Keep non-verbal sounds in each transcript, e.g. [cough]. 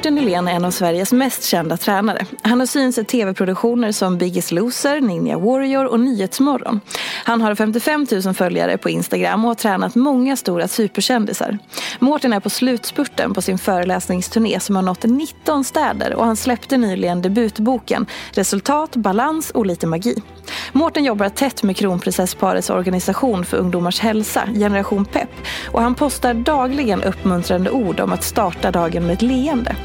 Mårten Nylén är en av Sveriges mest kända tränare. Han har synts i tv-produktioner som Biggest Loser, Ninja Warrior och Nyhetsmorgon. Han har 55 000 följare på Instagram och har tränat många stora superkändisar. Mårten är på slutspurten på sin föreläsningsturné som har nått 19 städer och han släppte nyligen debutboken Resultat, balans och lite magi. Mårten jobbar tätt med kronprinsessparets organisation för ungdomars hälsa, Generation Pepp. Och han postar dagligen uppmuntrande ord om att starta dagen med ett leende.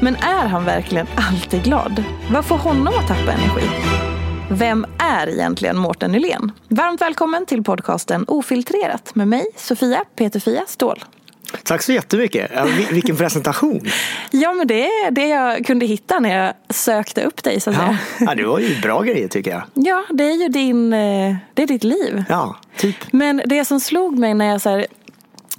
Men är han verkligen alltid glad? Vad får honom att tappa energi? Vem är egentligen Mårten Nylén? Varmt välkommen till podcasten Ofiltrerat med mig, Sofia Peterfia Ståhl. Tack så jättemycket. Vilken presentation. [laughs] ja, men det är det jag kunde hitta när jag sökte upp dig. Så att ja. ja, det var ju bra grejer tycker jag. Ja, det är ju din, eh, det är ditt liv. Ja, typ. Men det som slog mig när jag så här,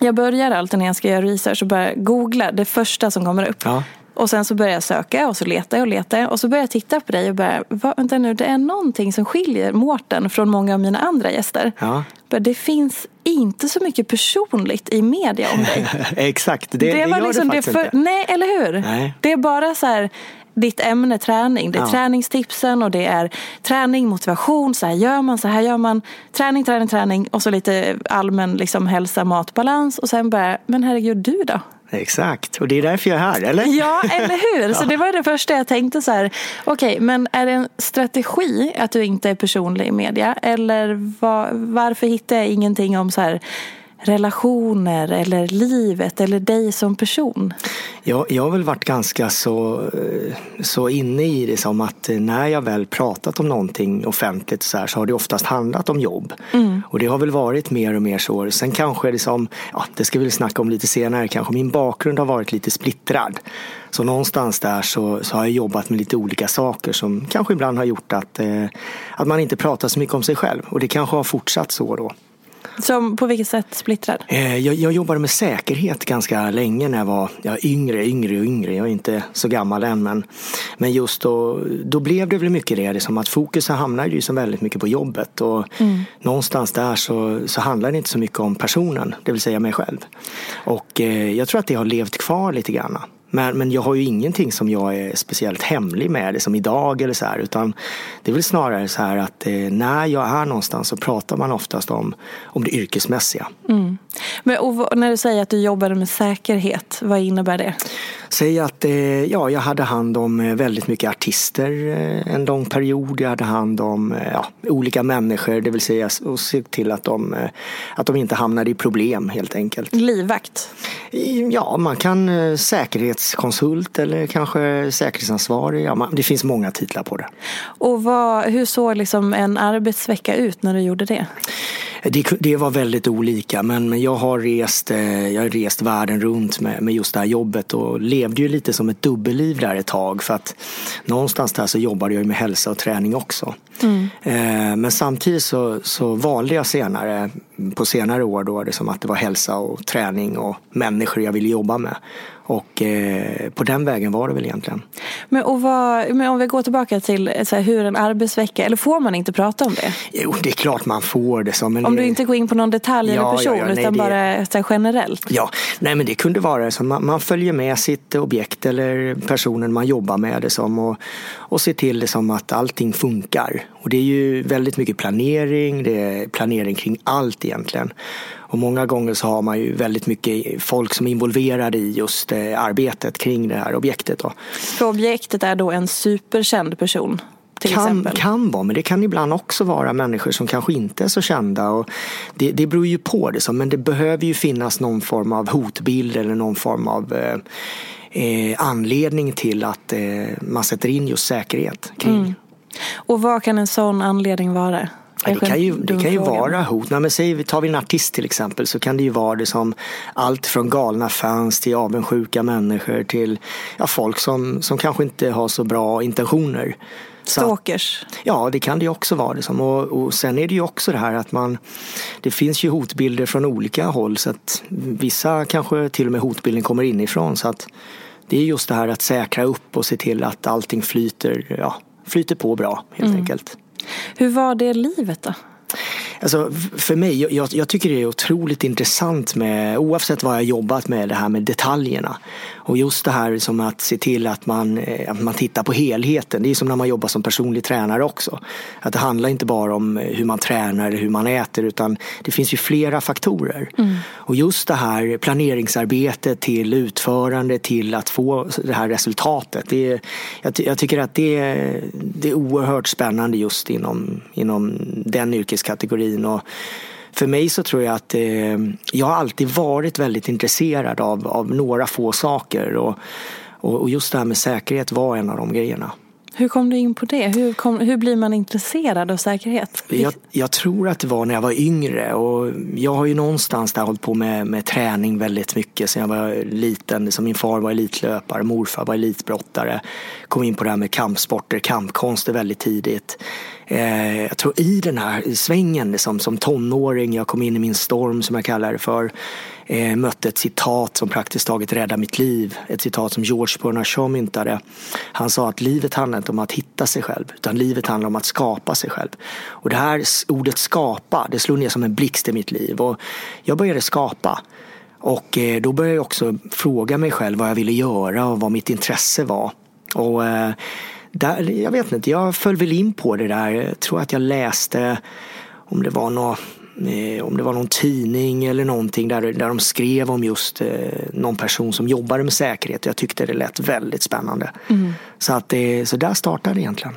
jag börjar alltid när jag ska göra research och börjar googla det första som kommer upp. Ja. Och sen så börjar jag söka och så letar jag och letar. Och så börjar jag titta på dig och bara, vänta nu, det är någonting som skiljer Mårten från många av mina andra gäster. Ja. Det finns inte så mycket personligt i media om dig. [laughs] Exakt, det, det, det var gör liksom det faktiskt för, inte. Nej, eller hur? Nej. Det är bara så här, ditt ämne träning. Det är Ja. träningstipsen och det är träning, motivation, så här gör man, så här gör man. Träning, träning, träning och så lite allmän liksom, hälsa, mat, balans. Och sen bara, men herregud, du då? Exakt, och det är därför jag är här, eller? Ja, eller hur? [laughs] Så det var det första jag tänkte så här. Okej, men är det en strategi att du inte är personlig i media? Eller var, varför hittar jag ingenting om så här relationer eller livet eller dig som person? Jag, jag har väl varit ganska så, så inne i det som att när jag väl pratat om någonting offentligt så, här, så har det oftast handlat om jobb. Och det har väl varit mer och mer så. Sen kanske det som, ja det ska vi väl snacka om lite senare kanske, min bakgrund har varit lite splittrad. Så någonstans där så, så har jag jobbat med lite olika saker som kanske ibland har gjort att, eh, att man inte pratar så mycket om sig själv. Och det kanske har fortsatt så då. Som på vilket sätt splittrad? Eh, Jag, jag jobbade med säkerhet ganska länge när jag var ja, yngre, yngre och yngre. Jag är inte så gammal än men, men just då, då blev det väl mycket det, det som att fokus hamnade ju så väldigt mycket på jobbet och någonstans där så, så handlar det inte så mycket om personen, det vill säga mig själv. Och eh, jag tror att det har levt kvar lite grann. Men, men jag har ju ingenting som jag är speciellt hemlig med, det som idag eller så här, utan det är väl snarare så här att eh, när jag är någonstans så pratar man oftast om, om det yrkesmässiga. Mm. Men, och när du säger att du jobbade med säkerhet, vad innebär det? Säg att eh, ja, jag hade hand om eh, väldigt mycket artister eh, en lång period. Jag hade hand om ja, olika människor, det vill säga och se till att de, att de inte hamnade i problem helt enkelt. Livvakt? Ja, man kan säkerhetskonsult eller kanske säkerhetsansvarig. Ja, man, det finns många titlar på det. Och vad, hur såg liksom en arbetsvecka ut när du gjorde det? Det, det var väldigt olika men, men jag, har rest, eh, jag har rest världen runt med, med just det här jobbet och levde ju lite som ett dubbelliv där ett tag för att någonstans där så jobbade jag med hälsa och träning också. Mm. Eh, men samtidigt så, så valde jag senare, på senare år då, det som att det var hälsa och träning och människor jag ville jobba med. Och eh, på den vägen var det väl egentligen. Men, och vad, men om vi går tillbaka till så här, hur en arbetsvecka, eller får man inte prata om det? Jo, det är klart man får det. Så, om du inte går in på någon detalj ja, eller person, ja, ja, nej, utan det... bara så här, generellt? Ja, nej men det kunde vara så. Man, man, följer med sitt objekt eller personen man jobbar med det som och, och ser till det som att allting funkar. Och det är ju väldigt mycket planering, det är planering kring allt egentligen. Och många gånger så har man ju väldigt mycket folk som är involverade i just eh, arbetet kring det här objektet. Då. För objektet är då en superkänd person? Kan, kan vara, men det kan ibland också vara människor som kanske inte är så kända. Och det, det beror ju på det, men det behöver ju finnas någon form av hotbild eller någon form av eh, eh, anledning till att eh, man sätter in just säkerhet kring. Mm. Och vad kan en sån anledning vara? Det kan ju, det kan ju vara hot. Nej, men säg, tar vi en artist till exempel så kan det ju vara det som allt från galna fans till avundsjuka människor till ja, folk som, som kanske inte har så bra intentioner. Stalkers? ja, det kan det också vara. Liksom. Och, och sen är det ju också det här att man Det finns ju hotbilder från olika håll så att vissa kanske till och med hotbilden kommer inifrån. Så att det är just det här att säkra upp och se till att allting flyter, ja, flyter på bra helt mm. enkelt. Hur var det livet då? Alltså, för mig, jag, jag, tycker det är otroligt intressant med, oavsett vad jag jobbat med, det här med detaljerna. Och just det här som att se till att man, eh, att man tittar på helheten. Det är som när man jobbar som personlig tränare också. Att det handlar inte bara om hur man tränar eller hur man äter utan det finns ju flera faktorer. Mm. Och just det här planeringsarbetet till utförande till att få det här resultatet. Det är, jag, jag tycker att det är, det är oerhört spännande just inom, inom den yrkeskategorin. Och för mig så tror jag att eh, jag har alltid varit väldigt intresserad av, av några få saker och, och, och just det här med säkerhet var en av de grejerna. Hur kom du in på det? Hur, kom, hur blir man intresserad av säkerhet? Jag, jag, tror att det var när jag var yngre och jag har ju någonstans där hållit på med, med träning väldigt mycket sen jag var liten. Som min far var elitlöpare, morfar var elitbrottare. Kom in på det här med kampsporter, kampkonster väldigt tidigt. Eh, jag tror i den här svängen liksom, som tonåring, jag kom in i min storm som jag kallar det för eh, mötte ett citat som praktiskt taget räddade mitt liv. Ett citat som George Bernard Shaw myntade. Han sa att livet handlar inte om att hitta sig själv utan livet handlar om att skapa sig själv. Och det här ordet skapa, det slog ner som en blixt i mitt liv och jag började skapa. Och eh, då började jag också fråga mig själv vad jag ville göra och vad mitt intresse var. Och eh, där, jag vet inte, jag föll väl in på det där. Jag tror att jag läste om det var något Eh, om det var någon tidning eller någonting där, där de skrev om just eh, någon person som jobbade med säkerhet. Jag tyckte det lät väldigt spännande. Mm. Så, att det, så där startade det egentligen.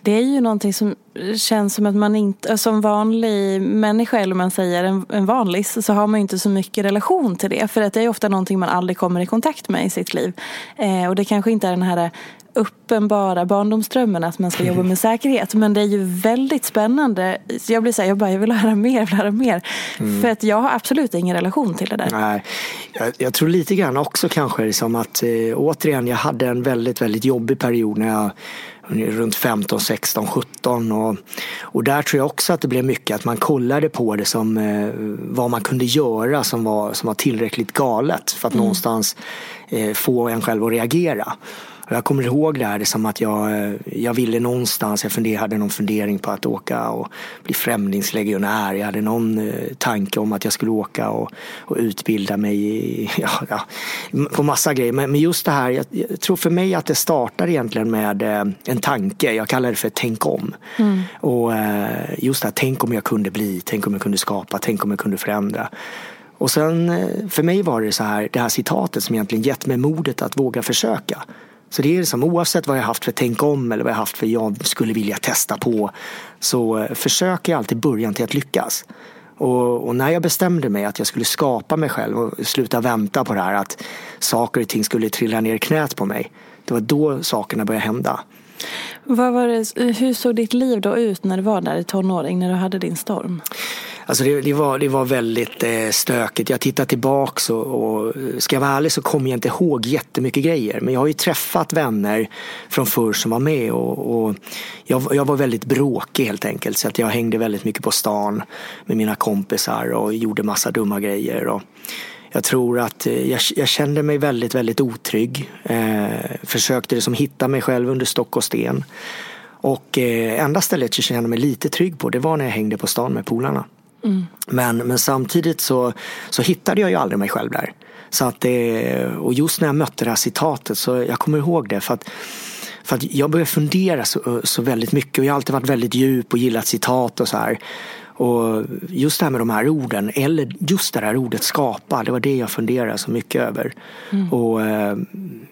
Det är ju någonting som känns som att man inte, som vanlig människa eller man säger en, en vanlig så har man inte så mycket relation till det. För att det är ofta någonting man aldrig kommer i kontakt med i sitt liv. Eh, och det kanske inte är den här uppenbara barndomsdrömmen att man ska jobba med säkerhet. Men det är ju väldigt spännande. Så jag blir så här, jag, bara, jag vill höra mer, jag vill höra mer. Mm. För att jag har absolut ingen relation till det där. Nej, jag, jag tror lite grann också kanske som att eh, återigen, jag hade en väldigt, väldigt jobbig period när jag runt 15, 16, 17 och, och där tror jag också att det blev mycket att man kollade på det som eh, vad man kunde göra som var, som var tillräckligt galet för att mm. någonstans eh, få en själv att reagera. Jag kommer ihåg det här som att jag, jag ville någonstans, jag funderade, hade någon fundering på att åka och bli främlingslegionär. Jag hade någon eh, tanke om att jag skulle åka och, och utbilda mig i, [laughs] ja, ja, på massa grejer. Men, men just det här, jag, jag, tror för mig att det startar egentligen med eh, en tanke. Jag kallar det för tänk om. Mm. Och eh, just det här, tänk om jag kunde bli, tänk om jag kunde skapa, tänk om jag kunde förändra. Och sen för mig var det så här, det här citatet som egentligen gett mig modet att våga försöka. Så det är liksom oavsett vad jag haft för tänk om eller vad jag haft för jag skulle vilja testa på så eh, försöker jag alltid början till att lyckas. Och, och, när jag bestämde mig att jag skulle skapa mig själv och sluta vänta på det här att saker och ting skulle trilla ner i knät på mig. Det var då sakerna började hända. Vad var det, hur såg ditt liv då ut när du var där i tonåring, när du hade din storm? Alltså det, det, var, det var väldigt eh, stökigt. Jag tittar tillbaks och, och ska jag vara ärlig så kommer jag inte ihåg jättemycket grejer. Men jag har ju träffat vänner från förr som var med och, och jag, jag, var väldigt bråkig helt enkelt. Så att jag hängde väldigt mycket på stan med mina kompisar och gjorde massa dumma grejer. Och jag tror att eh, jag, jag kände mig väldigt, väldigt otrygg. Eh, försökte liksom hitta mig själv under stock och sten. Och eh, enda stället jag kände mig lite trygg på det var när jag hängde på stan med polarna. Mm. Men, men samtidigt så, så hittade jag ju aldrig mig själv där. Så att det, och just när jag mötte det här citatet så jag kommer ihåg det för att, för att jag började fundera så, så väldigt mycket och jag har alltid varit väldigt djup och gillat citat och så här. Och just det här med de här orden, eller just det här ordet skapa, det var det jag funderade så mycket över. Mm. Och eh,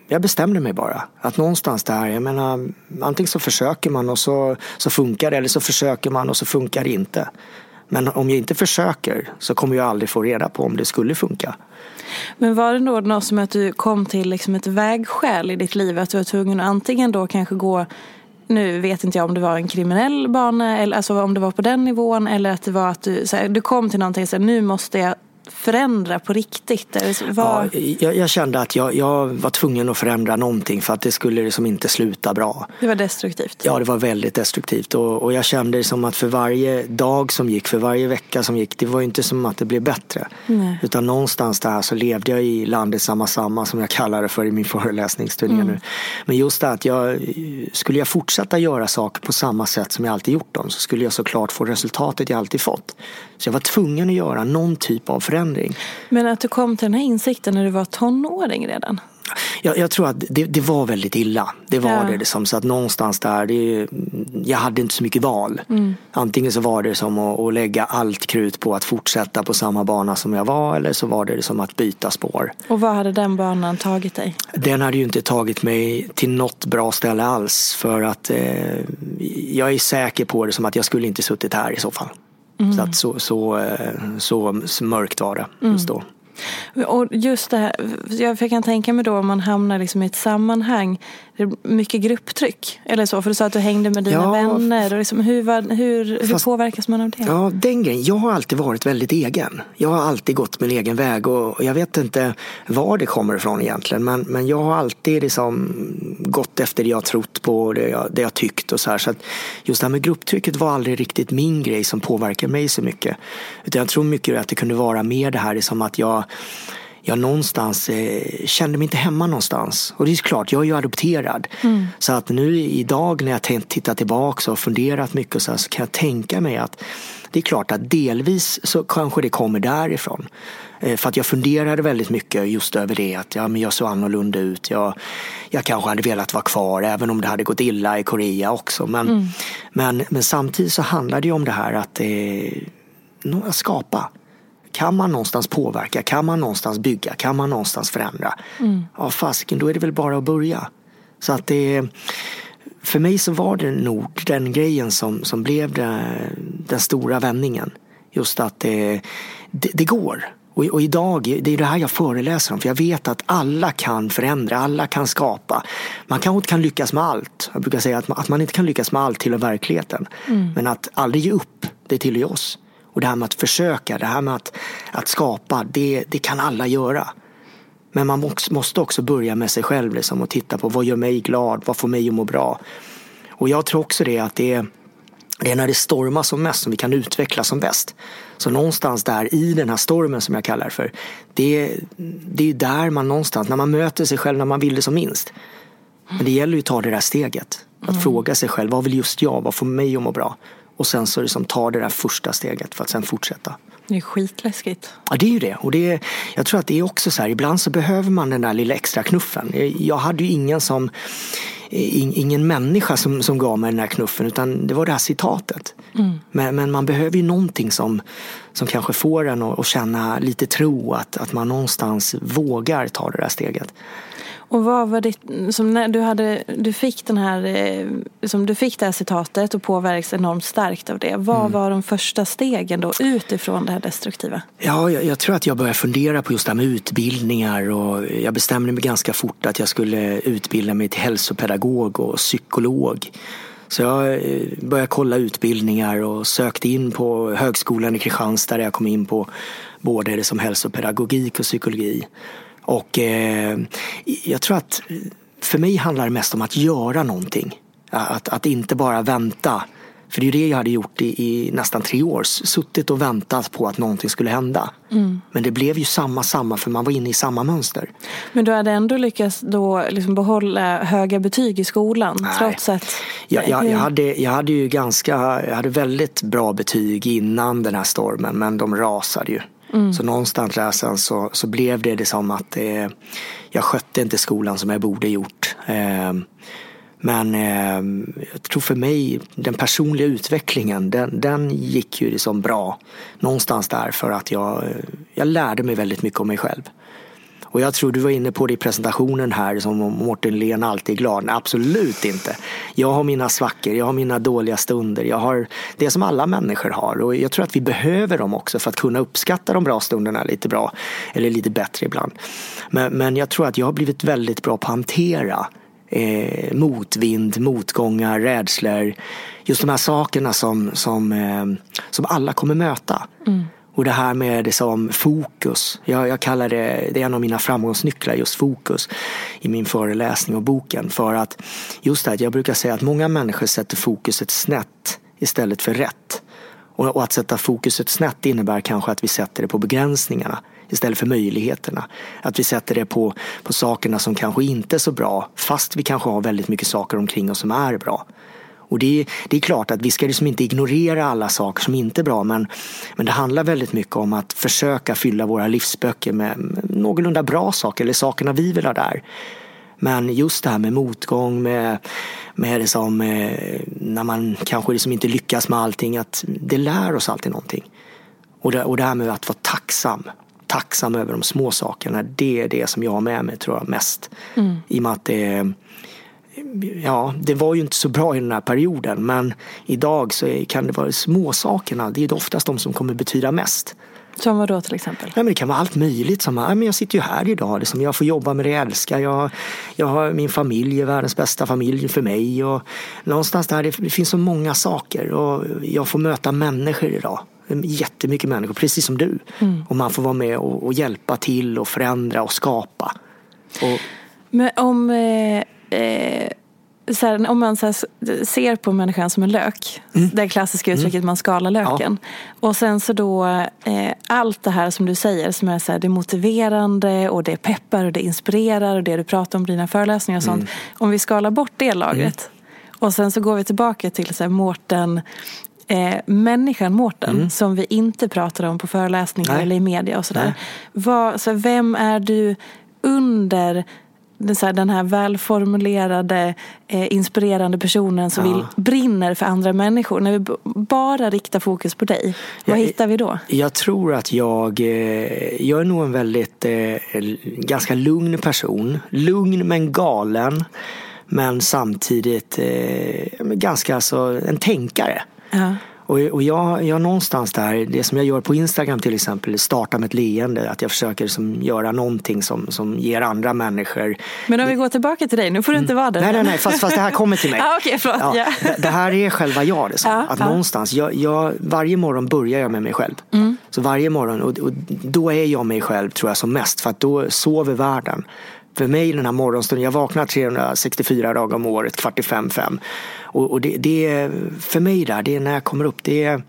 jag bestämde mig bara att någonstans där, jag menar antingen så försöker man och så, så funkar det eller så försöker man och så funkar det inte. Men om jag inte försöker så kommer jag aldrig få reda på om det skulle funka. Men var det då något som att du kom till liksom ett vägskäl i ditt liv? Att du var tvungen att antingen då kanske gå nu vet inte jag om det var en kriminell bana, eller alltså om det var på den nivån eller att det var att du, så här, du kom till någonting och sa nu måste jag förändra på riktigt? Var... Ja, jag, jag, kände att jag, jag, var tvungen att förändra någonting för att det skulle liksom inte sluta bra. Det var destruktivt? Ja, det var väldigt destruktivt och, och jag kände som att för varje dag som gick, för varje vecka som gick, det var inte som att det blev bättre. Nej. Utan någonstans där så levde jag i landet samma samma som jag kallar det för i min [laughs] föreläsningsturné mm. nu. Men just det att jag, skulle jag fortsätta göra saker på samma sätt som jag alltid gjort dem så skulle jag såklart få resultatet jag alltid fått. Så jag var tvungen att göra någon typ av förändring. Men att du kom till den här insikten när du var tonåring redan? Jag, jag tror att det, det, var väldigt illa. Det var ja. det. Liksom, så att någonstans där, det, jag hade inte så mycket val. Mm. Antingen så var det som att, att, lägga allt krut på att fortsätta på samma bana som jag var eller så var det som att byta spår. Och vad hade den banan tagit dig? Den hade ju inte tagit mig till något bra ställe alls. För att eh, jag är säker på det som att jag skulle inte suttit här i så fall. Mm. Så, att så, så, eh, så, så mörkt var det just då. Och just det här, jag kan tänka mig då om man hamnar liksom i ett sammanhang mycket grupptryck eller så? För du sa att du hängde med dina ja, vänner. Och liksom, hur, var, hur, fast, hur påverkas man av det? Ja, den grejen. Jag har alltid varit väldigt egen. Jag har alltid gått min egen väg och jag vet inte var det kommer ifrån egentligen. Men, men jag har alltid liksom gått efter det jag trott på och det jag, det jag tyckt och så här. Så att just det här med grupptrycket var aldrig riktigt min grej som påverkade mig så mycket. Utan jag tror mycket att det kunde vara mer det här som att jag jag någonstans eh, kände mig inte hemma någonstans. Och det är klart, jag är ju adopterad. Mm. Så att nu idag när jag tittar tillbaka och funderat mycket och så, här, så kan jag tänka mig att det är klart att delvis så kanske det kommer därifrån. Eh, för att jag funderade väldigt mycket just över det att ja, men jag såg annorlunda ut. Jag, jag kanske hade velat vara kvar även om det hade gått illa i Korea också. Men, mm. men, men samtidigt så handlar det om det här att eh, skapa. Kan man någonstans påverka? Kan man någonstans bygga? Kan man någonstans förändra? Mm. Ja, fasiken, då är det väl bara att börja. Så att det för mig så var det nog den grejen som, som blev det, den stora vändningen. Just att det, det, det går. Och, och, idag, det är det här jag föreläser om, för jag vet att alla kan förändra, alla kan skapa. Man kanske inte kan lyckas med allt. Jag brukar säga att man, att man inte kan lyckas med allt tillhör verkligheten. Mm. Men att aldrig ge upp, det tillhör oss. Och det här med att försöka, det här med att, att skapa, det, det kan alla göra. Men man måste också börja med sig själv liksom, och titta på vad gör mig glad, vad får mig att må bra. Och jag tror också det att det är, det är när det stormar som mest som vi kan utvecklas som bäst. Så någonstans där i den här stormen som jag kallar det för. Det, det är där man någonstans, när man möter sig själv när man vill det som minst. Men det gäller ju att ta det där steget. Att mm. fråga sig själv, vad vill just jag? Vad får mig att må bra? Och sen så liksom tar det där första steget för att sen fortsätta. Det är skitläskigt. Ja det är ju det. Och det är, jag tror att det är också så här, ibland så behöver man den där lilla extra knuffen. Jag hade ju ingen som ingen människa som, som gav mig den här knuffen utan det var det här citatet. Mm. Men, men, man behöver ju någonting som, som kanske får en att, att känna lite tro att, att man någonstans vågar ta det där steget. Och vad var ditt, som när du, hade, du fick den här, eh, som du fick det här citatet och påverkades enormt starkt av det. Vad mm. var de första stegen då utifrån det här destruktiva? Ja, jag, jag, tror att jag började fundera på just det här med utbildningar och jag bestämde mig ganska fort att jag skulle utbilda mig till hälsopedagog och psykolog. Så jag eh, började kolla utbildningar och sökte in på högskolan i Kristianstad där jag kom in på både det som hälsopedagogik och psykologi. Och eh, jag tror att för mig handlar det mest om att göra någonting. Att, att inte bara vänta för det är det jag hade gjort i, i, nästan tre år. Suttit och väntat på att någonting skulle hända. Mm. Men det blev ju samma, samma för man var inne i samma mönster. Men du hade ändå lyckats då liksom behålla höga betyg i skolan? Nej. Trots att... Jag, jag, jag, hade, jag hade ju ganska, jag hade väldigt bra betyg innan den här stormen men de rasade ju. Mm. Så någonstans där sen så, så blev det, det som att eh, jag skötte inte skolan som jag borde gjort. Eh, men eh, jag tror för mig, den personliga utvecklingen, den, den gick ju liksom bra. Någonstans där för att jag, jag lärde mig väldigt mycket om mig själv. Och jag tror du var inne på det i presentationen här som om Mårten Len alltid är glad. Nej, absolut inte. Jag har mina svackor, jag har mina dåliga stunder. Jag har det som alla människor har och jag tror att vi behöver dem också för att kunna uppskatta de bra stunderna lite bra. Eller lite bättre ibland. Men, men jag tror att jag har blivit väldigt bra på att hantera eh, motvind, motgångar, rädslor. Just de här sakerna som, som, eh, som alla kommer möta. Mm. Och det här med det som fokus. Jag, jag, kallar det, det är en av mina framgångsnycklar, just fokus i min föreläsning och boken. För att just det, jag brukar säga att många människor sätter fokuset snett istället för rätt. Och, och att sätta fokuset snett innebär kanske att vi sätter det på begränsningarna istället för möjligheterna. Att vi sätter det på, på sakerna som kanske inte är så bra fast vi kanske har väldigt mycket saker omkring oss som är bra. Och det, det är klart att vi ska liksom inte ignorera alla saker som inte är bra men, men det handlar väldigt mycket om att försöka fylla våra livsböcker med, med någorlunda bra saker eller sakerna vi vill ha där. Men just det här med motgång, med, med det som, eh, när man kanske liksom inte lyckas med allting, att det lär oss alltid någonting. Och det, och det här med att vara tacksam tacksam över de små sakerna. Det är det som jag har med mig tror jag mest. Mm. I och med att det Ja, det var ju inte så bra i den här perioden men idag så kan det vara småsakerna. Det är oftast de som kommer betyda mest. Som vad då till exempel? Ja, men det kan vara allt möjligt. Som, ja, men jag sitter ju här idag. Liksom, jag får jobba med det jag älskar. Jag, jag har min familj är världens bästa familj för mig. Och någonstans där det, finns så många saker. Och jag får möta människor idag jättemycket människor, precis som du. Mm. Och man får vara med och, och, hjälpa till och förändra och skapa. Och... Men om, eh, eh, så här, om man så här, ser på människan som en lök, mm. det klassiska uttrycket mm. man skalar löken. Ja. Och sen så då eh, allt det här som du säger som är så här, det är motiverande och det peppar och det inspirerar och det du pratar om i dina föreläsningar och sånt. Mm. Om vi skalar bort det lagret mm. och sen så går vi tillbaka till så här, Mårten eh, människan Mårten mm. som vi inte pratar om på föreläsningar Nej. eller i media och sådär. Vad, så vem är du under den här välformulerade, eh, inspirerande personen som ja. vill, brinner för andra människor. När vi bara riktar fokus på dig, vad jag, hittar vi då? Jag tror att jag, eh, jag är nog en väldigt eh, ganska lugn person. Lugn men galen. Men samtidigt eh, ganska alltså, en tänkare. Ja. Och, och jag, jag någonstans där, det som jag gör på Instagram till exempel, starta med ett leende. Att jag försöker som, göra någonting som, som ger andra människor. Men om vi går tillbaka till dig, nu får du inte vara där. Nej, nej, nej, fast, fast det här kommer till mig. [laughs] ah, okay, ja, yeah. det, det, här är själva jag. Liksom. Ja, att ja. någonstans, jag, jag, varje morgon börjar jag med mig själv. Mm. Så varje morgon, och, och då är jag mig själv tror jag som mest. För att då sover världen för mig den här morgonstunden, jag vaknar 364 dagar om året, kvart i fem, fem. Och, och det, det, är för mig där, det är när jag kommer upp, det är,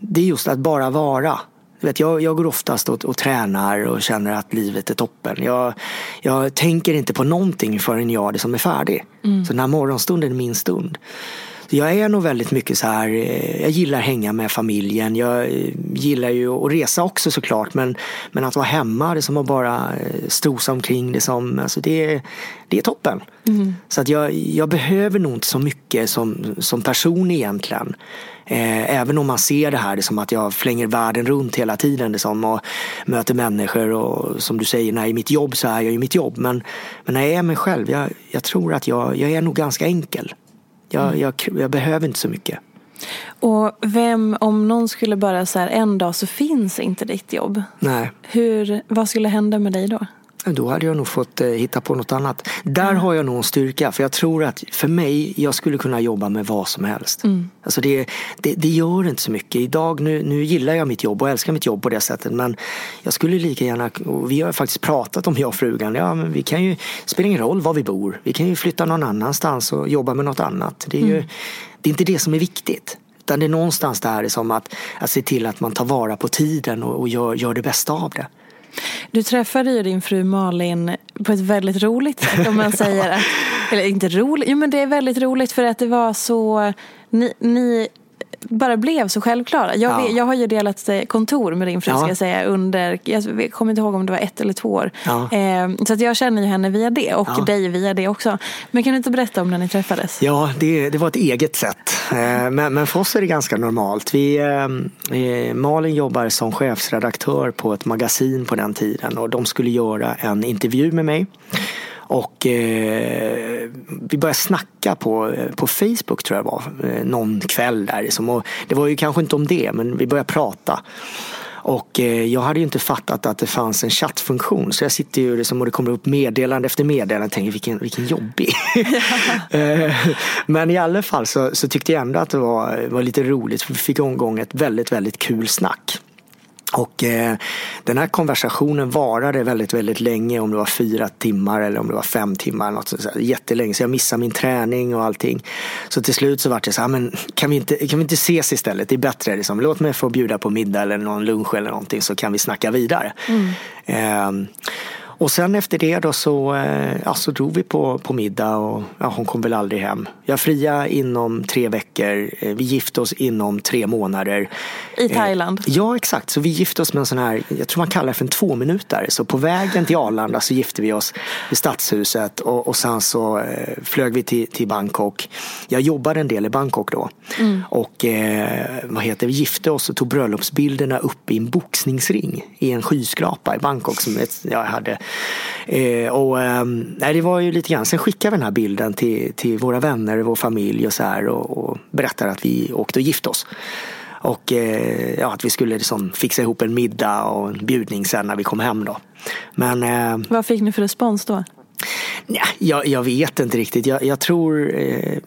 det är just att bara vara. Vet, jag, jag går oftast och, och tränar och känner att livet är toppen. Jag, jag tänker inte på någonting förrän jag är det som är färdig. Mm. Så den här morgonstunden är min stund jag är nog väldigt mycket så här, eh, jag gillar hänga med familjen. Jag eh, gillar ju att resa också såklart men, men att vara hemma, det är som att bara eh, strosa omkring. Det, som, alltså det, det är toppen. Mm. Så att jag, jag behöver nog inte så mycket som, som person egentligen. även om man ser det här det som att jag flänger världen runt hela tiden det som, och möter människor och som du säger, när jag är mitt jobb så är jag i mitt jobb. Men, men när jag är mig själv, jag, jag tror att jag, jag är nog ganska enkel. Jag, mm. jag, jag, behöver inte så mycket. Och vem, om någon skulle bara så här, en dag så finns inte ditt jobb. Nej. Hur, vad skulle hända med dig då? Då hade jag nog fått eh, hitta på något annat. Där har jag nog en styrka, för jag tror att för mig, jag skulle kunna jobba med vad som helst. Mm. Alltså det, det, det, gör inte så mycket. Idag, nu, nu gillar jag mitt jobb och älskar mitt jobb på det sättet, men jag skulle lika gärna, och vi har faktiskt pratat om jag och frugan, ja men vi kan ju, det spelar ingen roll var vi bor, vi kan ju flytta någon annanstans och jobba med något annat. Det är, ju, mm. det är inte det som är viktigt. Utan det är någonstans där som att, att se till att man tar vara på tiden och, och gör, gör det bästa av det. Du träffade ju din fru Malin på ett väldigt roligt sätt om man [laughs] säger att, eller inte roligt, jo men det är väldigt roligt för att det var så, ni, ni bara blev så självklara. Jag, ja. jag har ju delat eh, kontor med din fru ja. ska jag säga under, jag kommer inte ihåg om det var ett eller två år. Ja. Eh, så att jag känner ju henne via det och dig via det också. Men kan du inte berätta om när ni träffades? Ja, det, det var ett eget sätt. Eh, men, men för oss är det ganska normalt. Vi, eh, Malin jobbar som chefsredaktör på ett magasin på den tiden och de skulle göra en intervju med mig. Och eh, vi började snacka på, på Facebook tror jag var, eh, någon kväll där. Liksom. Och det var ju kanske inte om det, men vi började prata. Och eh, jag hade ju inte fattat att det fanns en chattfunktion. Så jag sitter ju liksom och det kommer upp meddelande efter meddelande och tänker vilken, vilken jobbig. [laughs] Eh, men i alla fall så, så, tyckte jag ändå att det var, var lite roligt för vi fick igång ett väldigt, väldigt kul snack. Och eh, den här konversationen varade väldigt, väldigt länge, om det var fyra timmar eller om det var fem timmar. Något sånt, jättelänge, så jag missade min träning och allting. Så till slut så var det så här, men kan vi inte, kan vi inte ses istället? Det är bättre, liksom. låt mig få bjuda på middag eller någon lunch eller någonting så kan vi snacka vidare. Mm. Eh, och sen efter det då så, eh, ja, så drog vi på, på middag och ja, hon kom väl aldrig hem. Jag fria inom tre veckor. Eh, vi gifte oss inom tre månader. I eh, Thailand? Ja exakt, så vi gifte oss med en sån här, jag tror man kallar det för en tvåminutare. Så på vägen till Arlanda så gifte vi oss i Stadshuset och, och sen så flög vi till, till Bangkok. Jag jobbade en del i Bangkok då. Mm. Och eh, vad heter vi gifte oss och tog bröllopsbilderna uppe i en boxningsring i en skyskrapa i Bangkok som jag hade Eh, och, eh, det var ju lite grann, sen skickade vi den här bilden till, till våra vänner, vår familj och så här och, och berättade att vi åkte och gifte oss. Och eh, ja, att vi skulle liksom fixa ihop en middag och en bjudning sen när vi kom hem då. Men, eh, Vad fick ni för respons då? Ja, jag, jag vet inte riktigt. Jag, jag tror eh,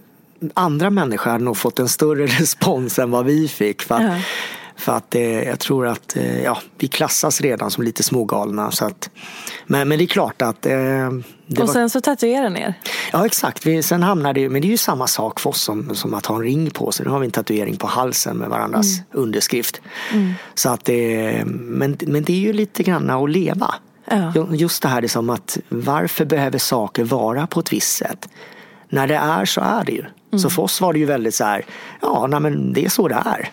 andra människor hade nog fått en större [laughs] respons än vad vi fick. För att, för att eh, jag tror att eh, ja, vi klassas redan som lite smågalna. Så att, men, men det är klart att... Eh, och sen var... så tatuerar ni er? Ja exakt. Vi, sen hamnar det, men det är ju samma sak för oss som, som att ha en ring på sig. Nu har vi en tatuering på halsen med varandras mm. underskrift. Mm. Så att, eh, men, men det är ju lite grann att leva. Ja. Just det här liksom att varför behöver saker vara på ett visst sätt? När det är så är det ju. Mm. Så för oss var det ju väldigt så här, ja nej, men det är så det är.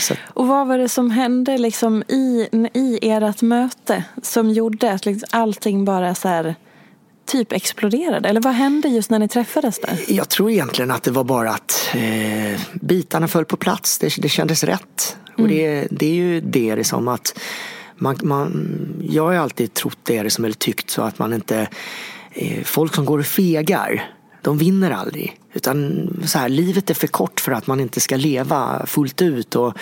Så. Och vad var det som hände liksom i, i ert möte som gjorde att liksom allting bara så här typ exploderade? Eller vad hände just när ni träffades där? Jag tror egentligen att det var bara att eh, bitarna föll på plats. Det, det kändes rätt. Mm. Och det, det är ju det liksom att man, man, jag har alltid trott det, liksom, eller tyckt så att man inte eh, Folk som går och fegar de vinner aldrig. Utan så här, livet är för kort för att man inte ska leva fullt ut. Och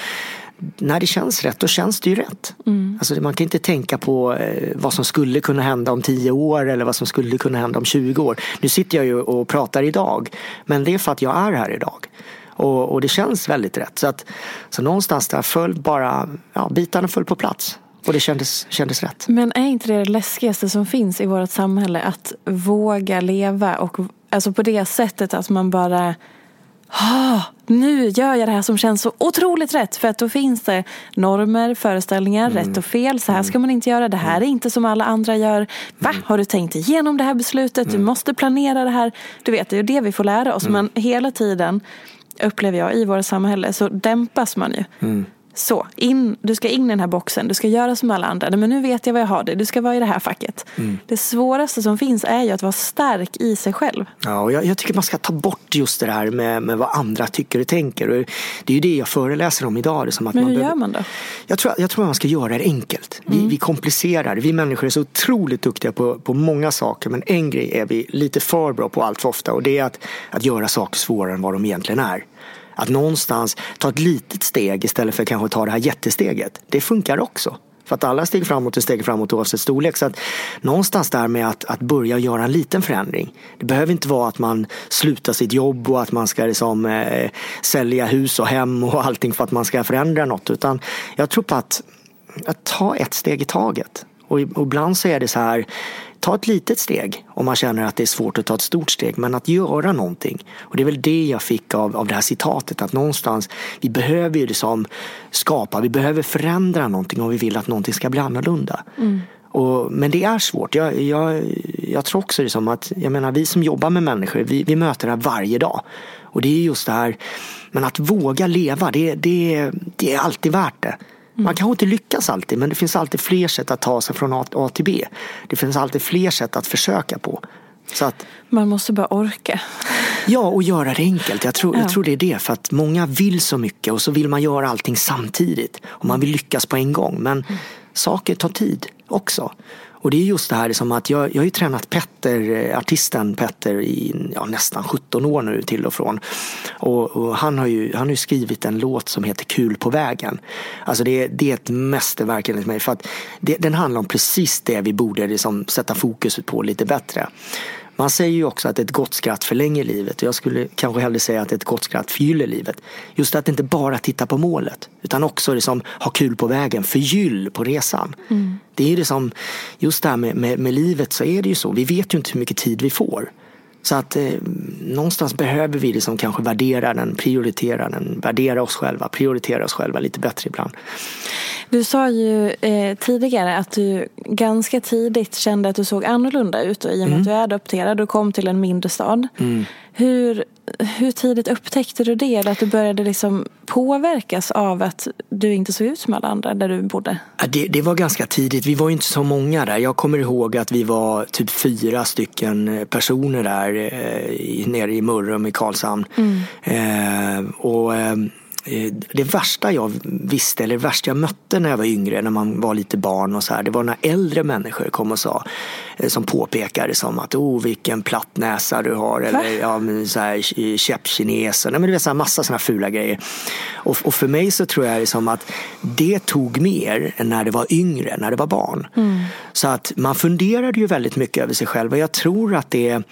när det känns rätt, då känns det ju rätt. Mm. Alltså, man kan inte tänka på eh, vad som skulle kunna hända om 10 år eller vad som skulle kunna hända om 20 år. Nu sitter jag ju och pratar idag, men det är för att jag är här idag. Och, och det känns väldigt rätt. Så, att, så någonstans där föll bara, ja, bitarna föll på plats. Och det kändes, kändes rätt. Men är inte det det läskigaste som finns i vårt samhälle? Att våga leva och Alltså på det sättet att man bara ah, nu gör jag det här som känns så otroligt rätt. För att då finns det normer, föreställningar, mm. rätt och fel. Så här ska man inte göra. Det här är inte som alla andra gör. Va? Mm. Har du tänkt igenom det här beslutet? Du mm. måste planera det här. Du vet, det är det vi får lära oss. Mm. Men hela tiden upplever jag i vårt samhälle så dämpas man ju. Så, in, du ska in i den här boxen, du ska göra som alla andra. Men nu vet jag vad jag har det, du ska vara i det här facket. Mm. Det svåraste som finns är ju att vara stark i sig själv. Ja, och jag, jag tycker man ska ta bort just det här med, med vad andra tycker och tänker. Och det är ju det jag föreläser om idag. Det att Men hur behöver, gör man då? Jag tror, jag tror att man ska göra det enkelt. Vi, mm. vi komplicerar, vi människor är så otroligt duktiga på, på många saker. Men en grej är vi lite för bra på allt för ofta och det är att, att göra saker svårare än vad de egentligen är. Att någonstans ta ett litet steg istället för att kanske ta det här jättesteget. Det funkar också. För att alla steg framåt är steg framåt oavsett storlek. Så att någonstans där med att, att börja göra en liten förändring. Det behöver inte vara att man slutar sitt jobb och att man ska liksom, eh, sälja hus och hem och allting för att man ska förändra något. Utan jag tror på att, att ta ett steg i taget. Och ibland så är det så här, ta ett litet steg om man känner att det är svårt att ta ett stort steg. Men att göra någonting. Och det är väl det jag fick av, av det här citatet. Att någonstans, vi behöver ju liksom skapa, vi behöver förändra någonting om vi vill att någonting ska bli annorlunda. Mm. Och, men det är svårt. Jag, jag, jag tror också som att, jag menar vi som jobbar med människor, vi, vi möter det här varje dag. Och det är just det här, men att våga leva, det, det, det är alltid värt det. Man kanske inte lyckas alltid men det finns alltid fler sätt att ta sig från A till B. Det finns alltid fler sätt att försöka på. Så att, Man måste bara orka. Ja, och göra det enkelt. Jag tror, ja. jag tror det är det. För att många vill så mycket och så vill man göra allting samtidigt. Och man vill lyckas på en gång. Men mm. saker tar tid också. Och det är just det här som att jag, jag har ju tränat Petter, eh, artisten Petter i ja, nästan 17 år nu till och från. Och, och, han, har ju, han har ju skrivit en låt som heter Kul på vägen. Alltså det, det är ett mästerverk enligt mig. För att det, den handlar om precis det vi borde liksom sätta fokus på lite bättre. Man säger ju också att ett gott skratt förlänger livet. Jag skulle kanske hellre säga att ett gott skratt förgyller livet. Just att inte bara titta på målet utan också liksom ha kul på vägen, förgyll på resan. Mm. Det är liksom, just det här med, med, med livet så är det ju så. Vi vet ju inte hur mycket tid vi får. Så att eh, någonstans behöver vi liksom kanske värdera den, prioritera den, värdera oss själva, prioritera oss själva lite bättre ibland. Du sa ju eh, tidigare att du ganska tidigt kände att du såg annorlunda ut och i och med mm. att du är adopterad och kom till en mindre stad. Mm. Hur, hur tidigt upptäckte du det? Eller att du började liksom påverkas av att du inte såg ut som alla andra där du bodde? Det, det var ganska tidigt. Vi var inte så många där. Jag kommer ihåg att vi var typ fyra stycken eh, personer där eh, nere i Mörrum i Karlshamn. Mm. Eh, och eh, Eh, det värsta jag visste, eller det värsta jag mötte när jag var yngre, när man var lite barn och så här, det var när äldre människor kom och sa, eh, som påpekade som att oh vilken platt näsa du har, eller ja, så här käppkineser, nej men du vet så här, massa sådana fula grejer. Och, och, för mig så tror jag det som att det tog mer än när det var yngre, när det var barn. Mm. Så att man funderade ju väldigt mycket över sig själv och jag tror att det är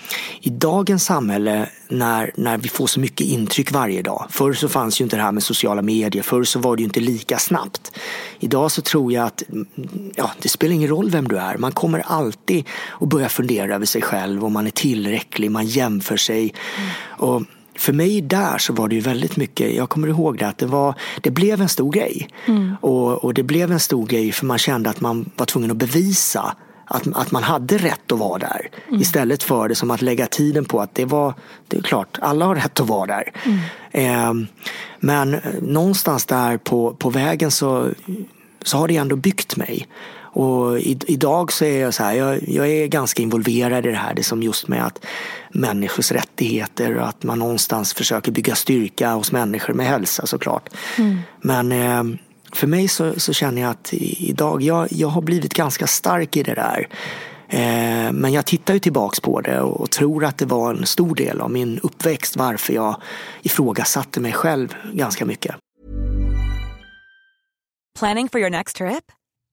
i dagens samhälle när, när vi får så mycket intryck varje dag. Förr så fanns ju inte det här med sociala medier. Förr så var det ju inte lika snabbt. Idag så tror jag att ja, det spelar ingen roll vem du är. Man kommer alltid att börja fundera över sig själv. Om man är tillräcklig, man jämför sig. Mm. Och för mig där så var det ju väldigt mycket, jag kommer ihåg det att det, var, det blev en stor grej. Mm. Och, och det blev en stor grej för man kände att man var tvungen att bevisa att, att man hade rätt att vara där. Mm. Istället för det som att lägga tiden på att det var, det är klart, alla har rätt att vara där. Mm. Eh, men någonstans där på, på vägen så, så har det ändå byggt mig. Och i, idag så är jag så här, jag, jag, är ganska involverad i det här. Det som just med att människors rättigheter och att man någonstans försöker bygga styrka hos människor med hälsa såklart. Mm. Men eh, för mig så, så, känner jag att idag, jag, jag har blivit ganska stark i det där. Eh, men jag tittar ju tillbaks på det och tror att det var en stor del av min uppväxt varför jag ifrågasatte mig själv ganska mycket. Planning for your next trip?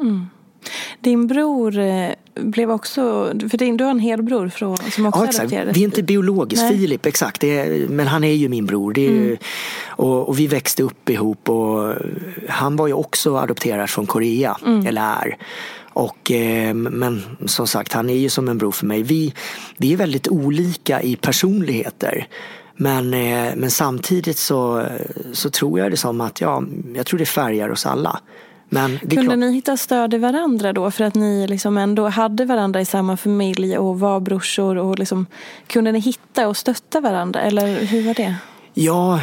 Mm. Din bror eh, blev också, för din, du har en helbror från, som också ja, exakt. adopterades. Vi är inte biologiskt, Nej. Filip, exakt. Är, men han är ju min bror. Mm. ju, och, och, vi växte upp ihop och han var ju också adopterad från Korea, mm. eller är. Och, eh, men som sagt, han är ju som en bror för mig. Vi, vi är väldigt olika i personligheter. Men, eh, men samtidigt så, så tror jag det som att, ja, jag tror det färgar oss alla. Men Kunde klart... ni hitta stöd i varandra då? För att ni liksom ändå hade varandra i samma familj och var brorsor. Och liksom, kunde ni hitta och stötta varandra? Eller hur var det? Ja,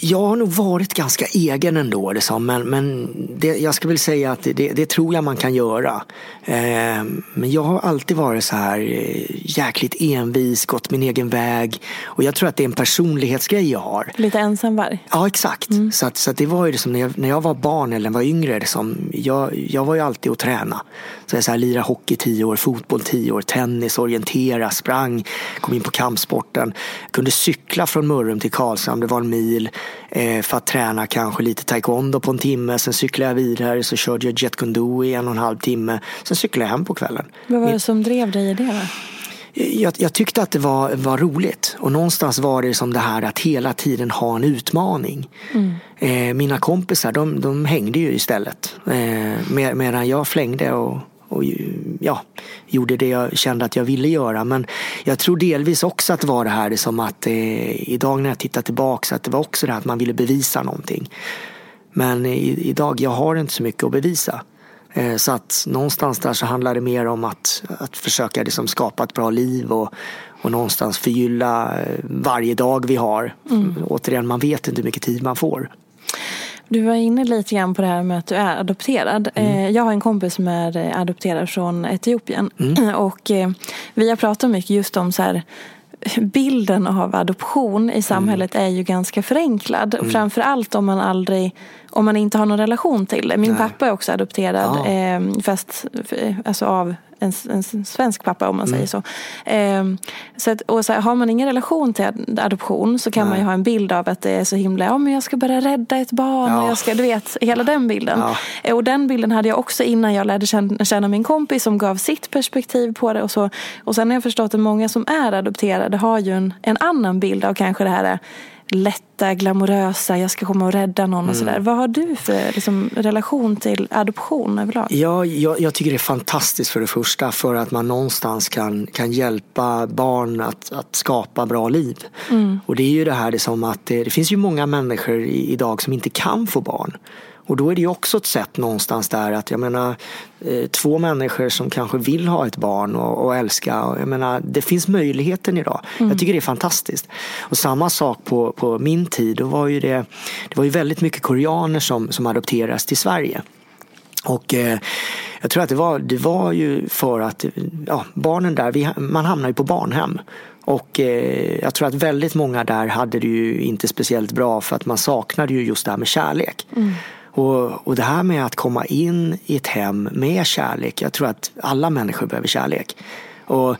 jag har nog varit ganska egen ändå. Liksom, men men det, jag skulle vilja säga att det, det, tror jag man kan göra. Eh, men jag har alltid varit så här eh, jäkligt envis, gått min egen väg. Och jag tror att det är en personlighetsgrej jag har. Lite ensamvarg? Ja, exakt. Mm. Så, att, så att det var ju liksom, när, jag, när jag var barn eller var yngre, liksom, jag, jag var ju alltid att träna. Så jag så här, lirade hockey tio år, fotboll tio år, tennis, orientera, sprang, kom in på kampsporten. Kunde cykla från Mörrum till Karlshamn, det var en mil. Eh, för att träna kanske lite taekwondo på en timme. Sen cyklade jag vidare så körde jag jet kundo i en och en halv timme. Sen cyklade jag hem på kvällen. Vad var det som drev dig i det då? Jag, jag, tyckte att det var, var roligt och någonstans var det som det här att hela tiden ha en utmaning. Mm. Eh, mina kompisar de, de hängde ju istället eh, med, medan jag flängde och, och ja, gjorde det jag kände att jag ville göra. Men jag tror delvis också att det var det här som att eh, idag när jag tittar tillbaka att det var också det här att man ville bevisa någonting. Men i, idag, jag har inte så mycket att bevisa. Eh, så att någonstans där så handlar det mer om att, att försöka liksom skapa ett bra liv och, och någonstans förgylla eh, varje dag vi har. Mm. Återigen, man vet inte hur mycket tid man får. Du var inne lite grann på det här med att du är adopterad. Mm. Eh, jag har en kompis som är adopterad från Etiopien. Mm. [clears throat] Och vi har pratat mycket just om så här bilden av adoption i samhället mm. är ju ganska förenklad. Mm. Framförallt om man aldrig om man inte har någon relation till det. Min Nej. pappa är också adopterad. Ja. Eh, fast alltså av en, en, svensk pappa om man mm. säger så. Eh, så, att, och så här, har man ingen relation till adoption så kan Nej. man ju ha en bild av att det är så himla, ja men jag ska bara rädda ett barn. Ja. Och jag ska, du vet, hela den bilden. Ja. Eh, och den bilden hade jag också innan jag lärde känna, känna min kompis som gav sitt perspektiv på det. Och, så. och sen har jag förstått att många som är adopterade har ju en, en annan bild av kanske det här lätta, glamorösa, jag ska komma och rädda någon och mm. sådär. Vad har du för liksom, relation till adoption överlag? Ja, jag, jag, tycker det är fantastiskt för det första för att man någonstans kan, kan hjälpa barn att, att skapa bra liv. Mm. Och det är ju det här det som att det, det finns ju många människor idag som inte kan få barn. Och då är det också ett sätt någonstans där att jag menar eh, två människor som kanske vill ha ett barn och, och älska. Jag menar, det finns möjligheten idag. Mm. Jag tycker det är fantastiskt. Och samma sak på, på min tid. Då var ju det, det var ju väldigt mycket koreaner som, som adopteras till Sverige. Och eh, jag tror att det var, det var ju för att ja, barnen där, vi, man hamnar ju på barnhem. Och eh, jag tror att väldigt många där hade det ju inte speciellt bra för att man saknade ju just det här med kärlek. Mm. Och, och det här med att komma in i ett hem med kärlek. Jag tror att alla människor behöver kärlek. Och,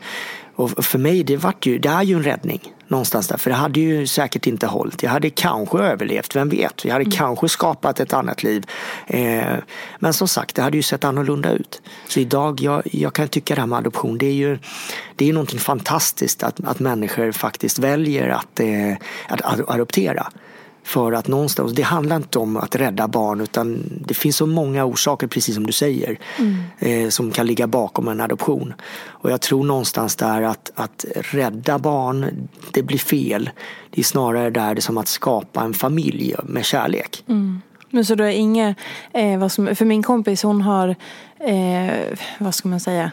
och för mig, det, vart ju, det är ju en räddning någonstans där. För det hade ju säkert inte hållit. Jag hade kanske överlevt, vem vet? Jag hade mm. kanske skapat ett annat liv. Eh, men som sagt, det hade ju sett annorlunda ut. Så idag, jag, jag kan tycka det här med adoption, det är ju det är någonting fantastiskt att, att människor faktiskt väljer att, eh, att adoptera. För att någonstans, det handlar inte om att rädda barn utan det finns så många orsaker, precis som du säger, mm. eh, som kan ligga bakom en adoption. Och jag tror någonstans där att, att rädda barn, det blir fel. Det är snarare där det är som att skapa en familj med kärlek. Mm. Men så då är inget, eh, vad som, för min kompis hon har, eh, vad ska man säga,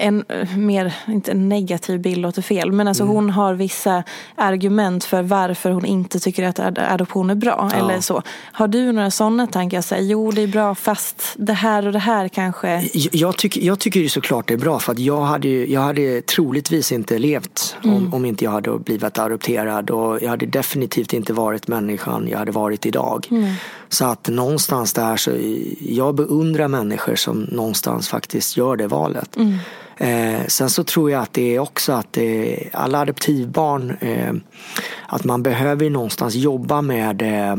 en mer, inte en negativ bild låter fel, men alltså mm. hon har vissa argument för varför hon inte tycker att adoption är bra. Ja. Eller så. Har du några sådana tankar? Så här, jo, det är bra fast det här och det här kanske... Jag, tycker, jag tycker ju såklart det är bra för att jag hade, jag hade troligtvis inte levt mm. om, om inte jag hade blivit adopterad och jag hade definitivt inte varit människan jag hade varit idag. Mm. Så att någonstans där så, jag beundrar människor som någonstans faktiskt gör det valet. Mm. Eh, sen så tror jag att det är också att det, alla adoptivbarn, eh, att man behöver någonstans jobba med, eh,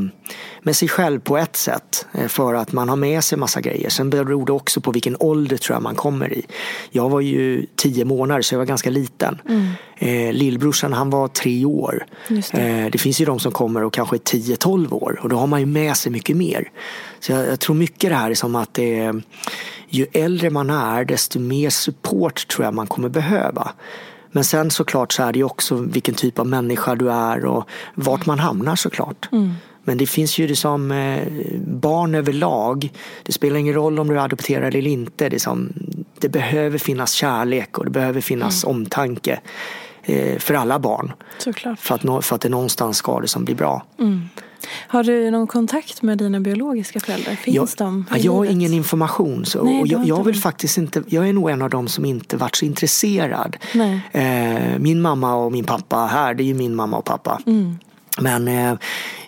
med sig själv på ett sätt. Eh, för att man har med sig massa grejer. Sen beror det också på vilken ålder tror jag man kommer i. Jag var ju tio månader så jag var ganska liten. Mm. Eh, lillbrorsan han var tre år. Det. Eh, det. finns ju de som kommer och kanske är 10-12 år och då har man ju med sig mycket mer. Så jag, jag tror mycket det här är som att det ju äldre man är desto mer support tror jag man kommer behöva. Men sen såklart så är det ju också vilken typ av människa du är och vart man hamnar såklart. Mm. Men det finns ju det som eh, barn överlag. Det spelar ingen roll om du är adopterad eller inte. Det, som, det behöver finnas kärlek och det behöver finnas mm. omtanke eh, för alla barn. Såklart. För att, för att det någonstans ska det som blir bra. Mm. Har du någon kontakt med dina biologiska föräldrar? Finns jag, de Jag har ingen information. Så, Nej, och jag, jag vill faktiskt inte, jag är nog en av dem som inte varit så intresserad. Eh, min mamma och min pappa här, det är ju min mamma och pappa. Mm. Men eh,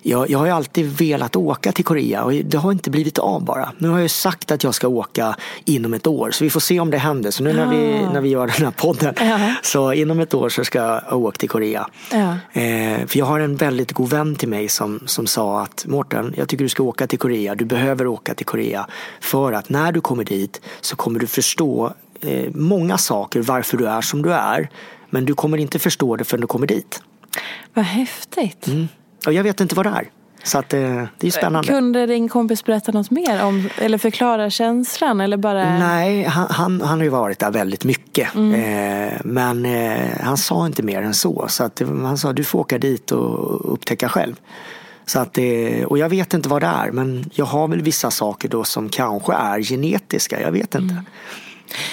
jag, jag har ju alltid velat åka till Korea och det har inte blivit av bara. Nu har jag sagt att jag ska åka inom ett år så vi får se om det händer. Så nu när, vi, när vi gör den här podden ja. så inom ett år så ska jag åka till Korea. Ja. Eh, för jag har en väldigt god vän till mig som, som sa att Mårten, jag tycker du ska åka till Korea. Du behöver åka till Korea för att när du kommer dit så kommer du förstå eh, många saker varför du är som du är. Men du kommer inte förstå det förrän du kommer dit. Vad häftigt. Mm. Och jag vet inte vad det är. Så att, eh, det är spännande. Kunde din kompis berätta något mer om, eller förklara känslan? Eller bara... Nej, han, han, han har ju varit där väldigt mycket. Mm. Eh, men eh, han sa inte mer än så. så att, han sa du får åka dit och upptäcka själv. Så att det, och jag vet inte vad det är men jag har väl vissa saker då som kanske är genetiska. Jag vet inte. Mm.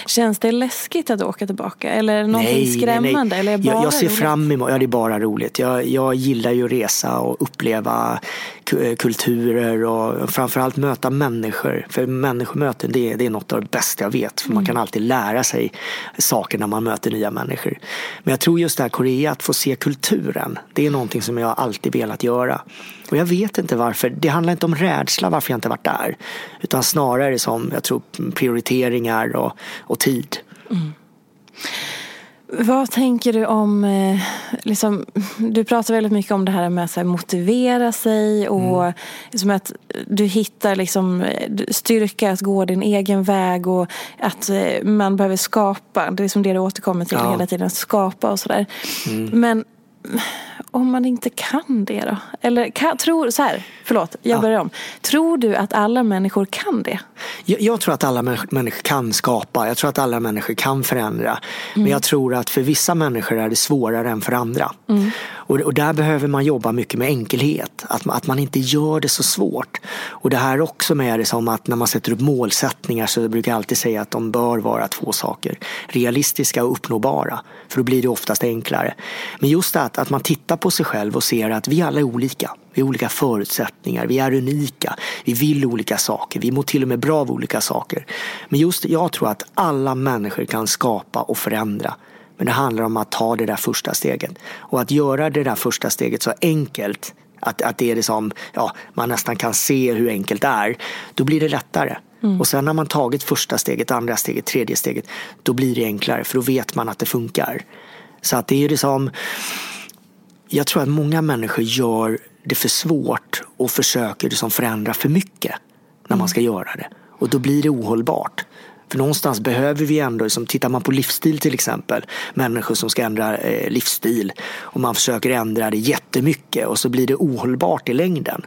Känns det läskigt att åka tillbaka? Eller någonting nej, skrämmande? Nej, nej. Eller bara jag, jag ser roligt? fram emot, ja det är bara roligt. Jag, jag gillar ju att resa och uppleva kulturer och framförallt möta människor. För människomöten det är, det är något av det bästa jag vet. För mm. Man kan alltid lära sig saker när man möter nya människor. Men jag tror just det här Korea, att få se kulturen. Det är någonting som jag alltid velat göra. Och jag vet inte varför. Det handlar inte om rädsla varför jag inte varit där. Utan snarare som jag tror prioriteringar och, och tid. Mm. Vad tänker du om, eh, liksom, du pratar väldigt mycket om det här med att motivera sig och mm. liksom att du hittar liksom, styrka att gå din egen väg och att eh, man behöver skapa, det är liksom det du återkommer till ja. hela tiden, att skapa och sådär. Mm. Men om man inte kan det då? Eller kan, tror, så här, förlåt, jag ja. börjar om. Tror du att alla människor kan det? Jag, jag, tror att alla människor kan skapa. Jag tror att alla människor kan förändra. Mm. Men jag tror att för vissa människor är det svårare än för andra. Mm. Och, och, där behöver man jobba mycket med enkelhet. Att, att man inte gör det så svårt. Och det här också med det som att när man sätter upp målsättningar så brukar jag alltid säga att de bör vara två saker. Realistiska och uppnåbara. För då blir det oftast enklare. Men just det att, att man tittar på sig själv och ser att vi alla är olika. Vi har olika förutsättningar, vi är unika, vi vill olika saker, vi mår till och med bra av olika saker. Men just jag tror att alla människor kan skapa och förändra. Men det handlar om att ta det där första steget. Och att göra det där första steget så enkelt att, att det är det som ja, man nästan kan se hur enkelt det är. Då blir det lättare. Mm. Och sen när man tagit första steget, andra steget, tredje steget. Då blir det enklare för då vet man att det funkar. Så att det är det som jag tror att många människor gör det för svårt och försöker liksom förändra för mycket när man ska göra det. Och då blir det ohållbart. För någonstans behöver vi ändå, liksom, tittar man på livsstil till exempel, människor som ska ändra eh, livsstil och man försöker ändra det jättemycket och så blir det ohållbart i längden.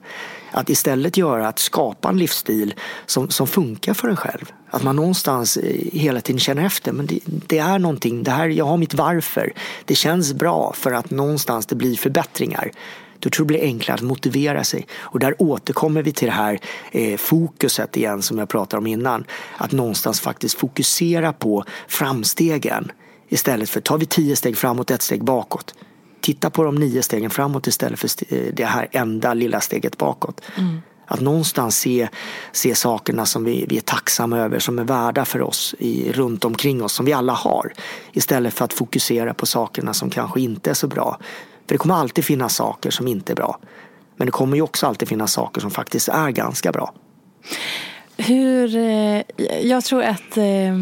Att istället göra att skapa en livsstil som, som funkar för en själv. Att man någonstans eh, hela tiden känner efter, men det, det, är någonting, det här, jag har mitt varför. Det känns bra för att någonstans det blir förbättringar då tror jag det blir enklare att motivera sig. Och där återkommer vi till det här eh, fokuset igen som jag pratade om innan. Att någonstans faktiskt fokusera på framstegen istället för, tar vi tio steg framåt, ett steg bakåt. Titta på de nio stegen framåt istället för eh, det här enda lilla steget bakåt. Mm. Att någonstans se, se sakerna som vi, vi är tacksamma över, som är värda för oss i, runt omkring oss, som vi alla har. Istället för att fokusera på sakerna som kanske inte är så bra. För det kommer alltid finnas saker som inte är bra. Men det kommer ju också alltid finnas saker som faktiskt är ganska bra. Hur, eh, jag tror att eh,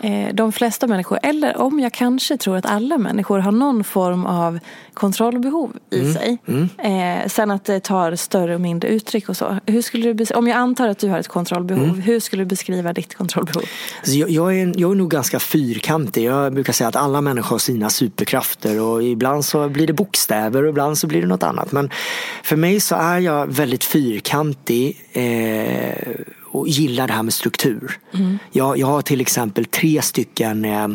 eh, de flesta människor, eller om jag kanske tror att alla människor har någon form av kontrollbehov i mm. sig. Mm. sen att det tar större och mindre uttryck och så. Hur skulle du, om jag antar att du har ett kontrollbehov, mm. hur skulle du beskriva ditt kontrollbehov? Alltså jag, jag, är, jag är nog ganska fyrkantig. Jag brukar säga att alla människor har sina superkrafter och ibland så blir det bokstäver och ibland så blir det något annat. Men för mig så är jag väldigt fyrkantig. Och gillar det här med struktur. Mm. Jag, jag har till exempel tre stycken eh,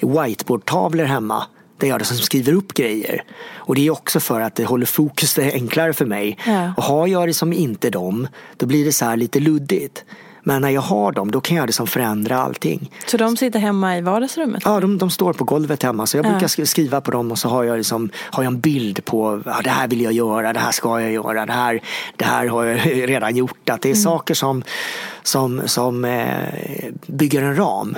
whiteboardtavlor hemma där jag som skriver upp grejer. Och det är också för att det håller fokus, det [laughs] är enklare för mig. Ja. Och har jag det som inte dem, då blir det så här lite luddigt. Men när jag har dem, då kan jag liksom förändra allting. Så de sitter hemma i vardagsrummet? Ja, de, de står på golvet hemma. Så jag ja. brukar skriva på dem och så har jag, liksom, har jag en bild på ja, det här vill jag göra, det här ska jag göra, det här, det här har jag [laughs] redan gjort. Att det är mm. saker som, som, som eh, bygger en ram.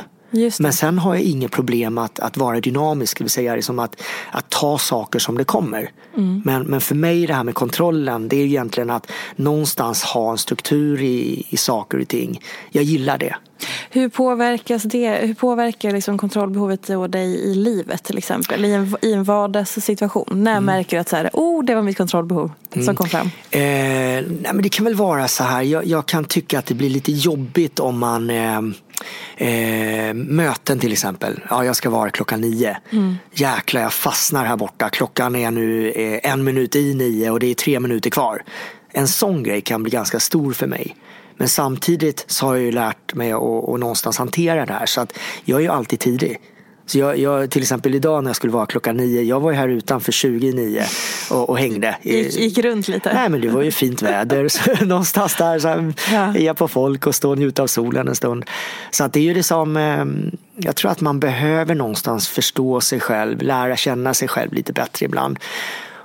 Men sen har jag inget problem att, att vara dynamisk, det vill säga liksom att, att ta saker som det kommer. Mm. Men, men för mig det här med kontrollen, det är egentligen att någonstans ha en struktur i, i saker och ting. Jag gillar det. Hur påverkas det, hur påverkar liksom kontrollbehovet dig i livet till exempel? I en, i en vardagssituation? När mm. märker du att så här, oh, det var mitt kontrollbehov som mm. kom fram? Eh, nej, men det kan väl vara så här, jag, jag, kan tycka att det blir lite jobbigt om man eh, Eh, möten till exempel. Ja, jag ska vara klockan nio. Mm. Jäklar, jag fastnar här borta. Klockan är nu eh, en minut i nio och det är tre minuter kvar. En sån grej kan bli ganska stor för mig. Men samtidigt så har jag ju lärt mig att, att någonstans hantera det här. Så att jag är ju alltid tidig. Så jag, jag, till exempel idag när jag skulle vara klockan nio, jag var ju här utanför 29 och, och hängde. Gick, gick runt lite? Nej men det var ju fint väder. Så [laughs] någonstans där så ja. jag på folk och stå och njuta av solen en stund. Så att det är ju det som, eh, jag tror att man behöver någonstans förstå sig själv, lära känna sig själv lite bättre ibland.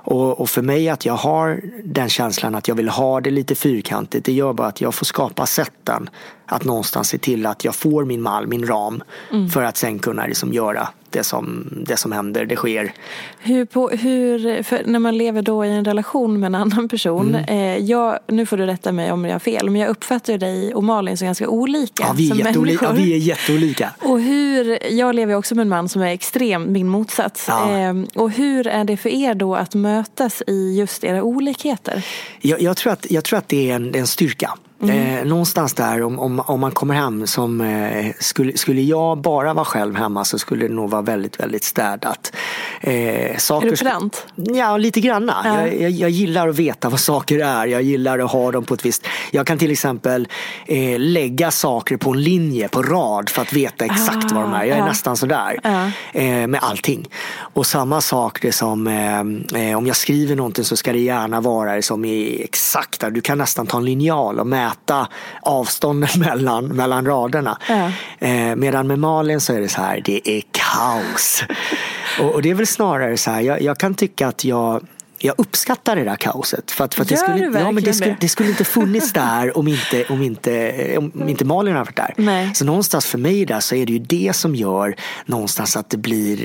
Och, och, för mig att jag har den känslan att jag vill ha det lite fyrkantigt, det gör bara att jag får skapa sätten att någonstans se till att jag får min mall, min ram mm. för att sen kunna liksom göra det som, det som händer, det sker. Hur, på, hur när man lever då i en relation med en annan person, mm. eh, jag, nu får du rätta mig om jag har fel, men jag uppfattar dig och Malin som ganska olika ja, vi är som människor. Ja, vi är jätteolika. Och hur, jag lever också med en man som är extrem min motsats. Ja. Eh, och hur är det för er då att mötas i just era olikheter? Jag, jag tror, att, jag tror att det är en, en styrka. Mm. Eh, någonstans där om, om, om man kommer hem som eh, skulle, skulle jag bara vara själv hemma så skulle det nog vara väldigt väldigt städat. Eh, saker, är du pedant? Ja, lite granna. Ja. Jag, jag, jag, gillar att veta vad saker är. Jag gillar att ha dem på ett visst... Jag kan till exempel eh, lägga saker på en linje, på rad för att veta exakt ah, vad de är. Jag är ja. nästan sådär ja. eh, med allting. Och samma sak det som eh, eh, om jag skriver någonting så ska det gärna vara som i exakta. Du kan nästan ta en linjal och mäta mäta avstånden [laughs] mellan, mellan raderna. Ja. Eh, medan med Malin så är det så här, det är kaos. [laughs] och, och, det är väl snarare så här, jag, jag kan tycka att jag jag uppskattar det där kaoset. För att, för att det, skulle, ja, men det, skulle, det skulle inte funnits [laughs] där om inte, om inte, om inte Malin hade varit där. Nej. Så någonstans för mig där så är det ju det som gör någonstans att det blir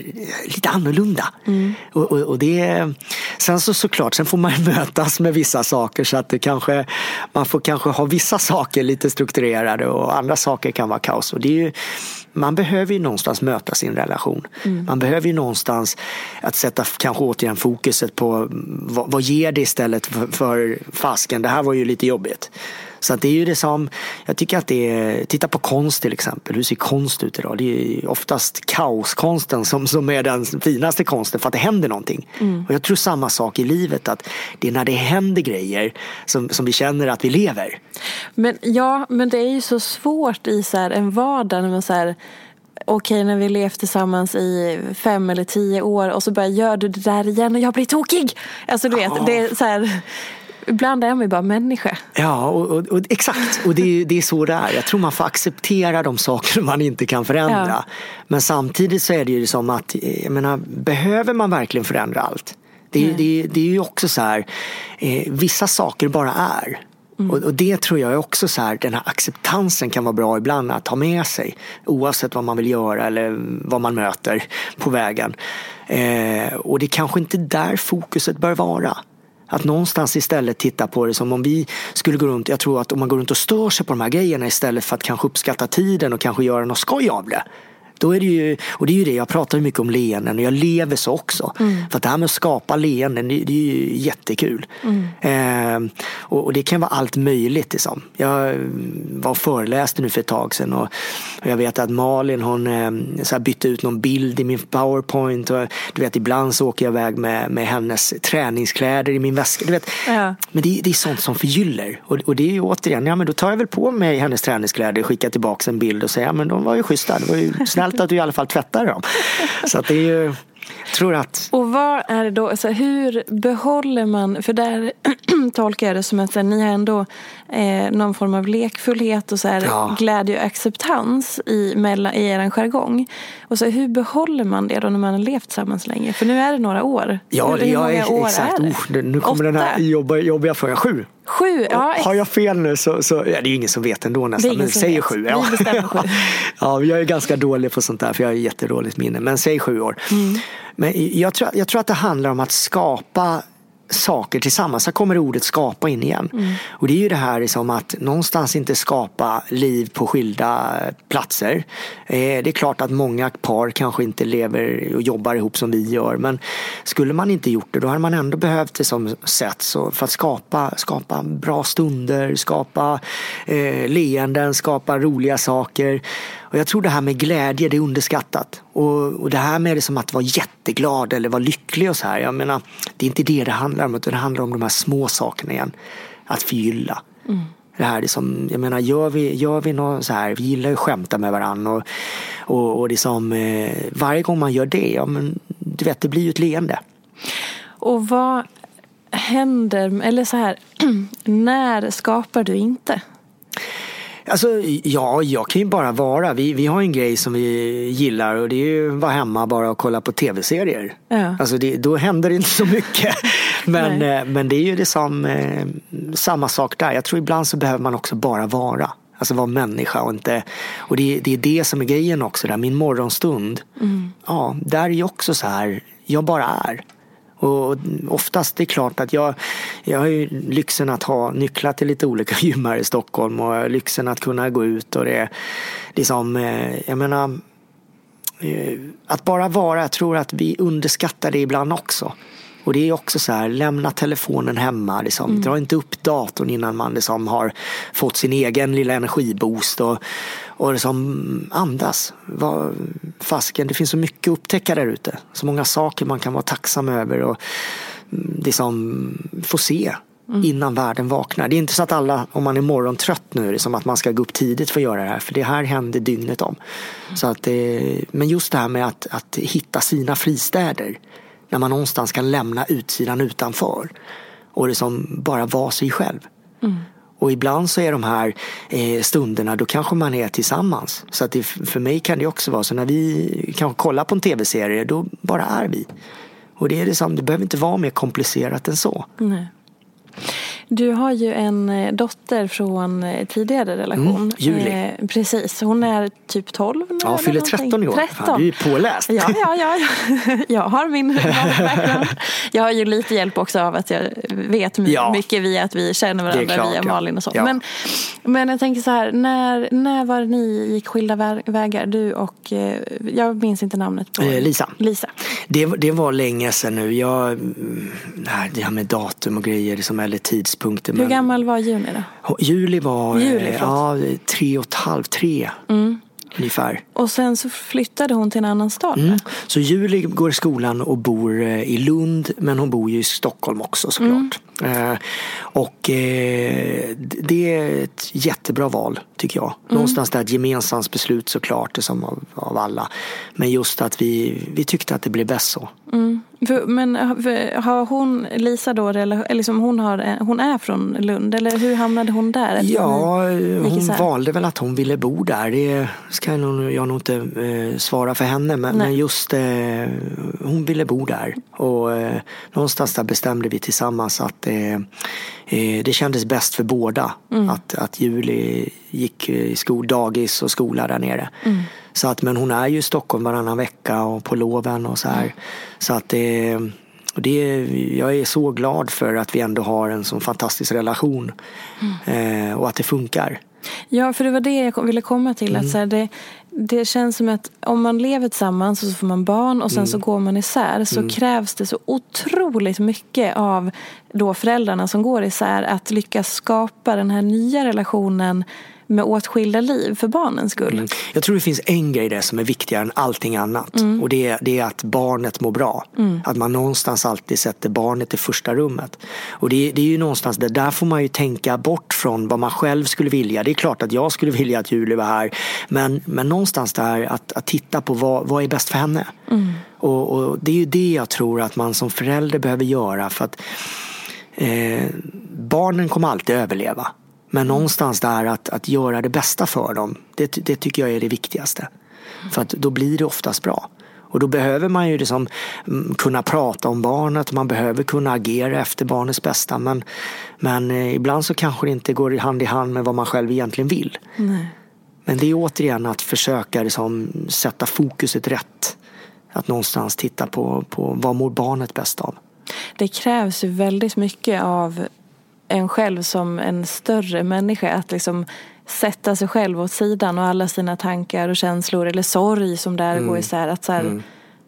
lite annorlunda. Mm. Och, och, och, det, sen så såklart, sen får man [laughs] mötas med vissa saker så att det kanske, man får kanske ha vissa saker lite strukturerade och andra saker kan vara kaos. Och det är ju, man behöver ju någonstans möta sin relation. Mm. Man behöver ju någonstans att sätta kanske återigen fokuset på vad, vad ger det istället för, för fasken, det här var ju lite jobbigt. Så det är ju det som, jag tycker att det är, titta på konst till exempel, hur ser konst ut idag? Det är oftast kaoskonsten som, som är den finaste konsten för att det händer någonting. Mm. Och jag tror samma sak i livet, att det är när det händer grejer som, som vi känner att vi lever. Men ja, men det är ju så svårt i så en vardag när man så här, okej när vi levt tillsammans i fem eller tio år och så bara gör du det där igen och jag blir tokig. Alltså du vet, det är så här, ibland är man ju bara människa. Ja, och, och, och exakt. Och det är, det är så det är. Jag tror man får acceptera de saker [laughs] man inte kan förändra. Ja. Men samtidigt så är det ju som att, jag menar, behöver man verkligen förändra allt? Det, är- det, det är ju också så här, eh, vissa saker bara är. Och, och det tror jag är också så här, den här acceptansen kan vara bra ibland att ha med sig. Oavsett vad man vill göra eller vad man möter på vägen. Eh, och det är kanske inte där fokuset bör vara. Att någonstans istället titta på det som om vi skulle gå runt, jag tror att om man går runt och stör sig på de här grejerna istället för att kanske uppskatta tiden och kanske göra något skoj av det. Då är det ju, och det är ju det, jag pratar mycket om leenden och jag lever så också. För att det här med att skapa leenden, det, det är ju jättekul. Eh, och, och det kan vara allt möjligt liksom. Jag var och föreläste nu för ett tag sedan och, och jag vet att Malin hon eh, så här bytte ut någon bild i min powerpoint och du vet ibland så åker jag iväg med, med hennes träningskläder i min väska. Du vet, Ja. men det, det är sånt som förgyller. Och, och det är ju återigen, ja men då tar jag väl på mig hennes träningskläder, skickar tillbaka en bild och säger, ja men de var ju schyssta. Det var ju snällt att du i alla fall tvättar dem. Så att det är ju, tror att Och vad är det då, alltså hur behåller man, för där [clears throat] tolkar jag det som att här, ni har ändå eh, någon form av lekfullhet och så här, Ja. glädje och acceptans i, mellan, i er jargong. Och så, hur behåller man det då när man har levt tillsammans länge? För nu är det några år. Ja, hur, det hur många är år exakt. är det? Oh, nu kommer den här Åtta? jobbiga, frågan. Sju. Sju? Ja, Har jag fel nu så, så ja, det är ingen som vet ändå nästan. Men säg vet. sju. Vi bestämmer sju. [laughs] ja, jag är ganska dålig på sånt där för jag har jättedåligt minne. Men säg sju år. Mm. Men jag tror, jag tror att det handlar om att skapa saker tillsammans. Här kommer ordet skapa in igen. Mm. Och det är ju det här som att någonstans inte skapa liv på skilda platser. Eh, det är klart att många par kanske inte lever och jobbar ihop som vi gör. Men skulle man inte gjort det då hade man ändå behövt det som sätt så för att skapa, skapa bra stunder, skapa eh, leenden, skapa roliga saker. Och jag tror det här med glädje, det är underskattat. Och, och det här med det som att vara jätteglad eller vara lycklig och så här. Jag menar, det är inte det det handlar om, utan det handlar om de här små sakerna igen. Att förgylla. Det här är som, jag menar, gör vi, gör vi något så här, vi gillar ju att skämta med varandra och, och, och det är som, eh, varje gång man gör det, ja men du vet, det blir ju ett leende. Och vad händer, eller så här, [clears throat] när skapar du inte? Alltså, ja, jag kan ju bara vara. Vi, vi har en grej som vi gillar och det är ju att vara hemma bara och kolla på tv-serier. Ja. Alltså det, då händer det inte så mycket. [laughs] Men, eh, men det är ju det som, eh, samma sak där. Jag tror ibland så behöver man också bara vara. Alltså vara människa och inte... Och det, det är det som är grejen också där. Min morgonstund. Ja, där är ju också så här. Jag bara är. Och oftast det är klart att jag, jag har ju lyxen att ha nycklar till lite olika [laughs] gym här i Stockholm och lyxen att kunna gå ut och det är liksom, eh, jag menar eh, att bara vara, jag tror att vi underskattar det ibland också. Och det är också så här, lämna telefonen hemma, liksom. dra inte upp datorn innan man liksom har fått sin egen lilla energiboost och, och liksom andas. Var, fasken, det finns så mycket att upptäcka där ute. Så många saker man kan vara tacksam över och mm, liksom få se innan världen vaknar. Det är inte så att alla, om man är morgontrött nu, är det som att man ska gå upp tidigt för att göra det här. För det här händer dygnet om. Så att, eh, men just det här med att, att hitta sina fristäder. När man någonstans kan lämna utsidan utanför. Och liksom bara vara sig själv. Och ibland så är de här eh, stunderna, då kanske man är tillsammans. Så att det, för mig kan det också vara så när vi kanske kollar på en tv-serie, då bara är vi. Och det är det som, det behöver inte vara mer komplicerat än så. Nej. Du har ju en eh, dotter från eh, tidigare relation. Mm, Julie. Eh, precis, hon är typ 12 nu. Ja, fyller någonting. 13 i år. 13. Fan, du är påläst. Ja, ja, ja, ja. [laughs] Jag har min. [laughs] Jag har ju lite hjälp också av att jag vet Ja. mycket via att vi känner är varandra klart, via. Malin och så. Ja. Men, men jag tänker så här, när, när var ni gick skilda vä- vägar? Du och, eh, jag minns inte namnet på Eh, Lisa. Lisa. Det, det var länge sedan nu. Jag, mm, det här med datum och grejer som eller tidpunkter. Hur men- gammal var Juni då? Juli var Juli, eh, ja, tre och ett halvt, tre. ungefär. Och sen så flyttade hon till en annan stad? Mm. Så Julie går i skolan och bor eh, i Lund men hon bor ju i Stockholm också såklart. Mm. Eh, och eh, det är ett jättebra val tycker jag. Mm. Någonstans där ett gemensamt beslut såklart som av, av alla. Men just att vi, vi tyckte att det blev bäst så. Mm. För, men har hon, Lisa då, eller liksom hon, har, hon är från Lund eller hur hamnade hon där? Ja, hon valde väl att hon ville bo där. Det ska jag nog, jag nog inte eh, svara för henne. Men, men just eh, hon ville bo där. Och eh, någonstans där bestämde vi tillsammans att eh, eh, det kändes bäst för båda. Mm. Att, att Julie gick i skol, dagis och skola där nere. Mm. Så att, men hon är ju i Stockholm varannan vecka och på loven och så här. Mm. Så att det, det, jag är så glad för att vi ändå har en sån fantastisk relation. Mm. Eh, och att det funkar. Ja, för det var det jag ville komma till. Mm. Att så här, det, det känns som att om man lever tillsammans så får man barn och sen mm. så går man isär så mm. krävs det så otroligt mycket av då föräldrarna som går isär att lyckas skapa den här nya relationen med åtskilda liv för barnens skull. Mm. Jag tror det finns en grej där som är viktigare än allting annat. Mm. Och det är, det är att barnet mår bra. Mm. Att man någonstans alltid sätter barnet i första rummet. Och det, det är ju någonstans det där får man ju tänka bort från vad man själv skulle vilja. Det är klart att jag skulle vilja att Julie var här. Men, men någonstans där att, att titta på vad, vad är bäst för henne. Mm. Och, och, det är ju det jag tror att man som förälder behöver göra. för att eh, barnen kommer alltid överleva. Men någonstans där att, att göra det bästa för dem, det, det tycker jag är det viktigaste. För att då blir det oftast bra. Och då behöver man ju liksom mm, kunna prata om barnet, man behöver kunna agera efter barnets bästa. Men, men eh, ibland så kanske det inte går hand i hand med vad man själv egentligen vill. Nej. Men det är återigen att försöka liksom sätta fokuset rätt. Att någonstans titta på, på vad mår barnet bäst av. Det krävs ju väldigt mycket av en själv som en större människa. Att liksom sätta sig själv åt sidan och alla sina tankar och känslor eller sorg som där mm. går isär. Att så här, mm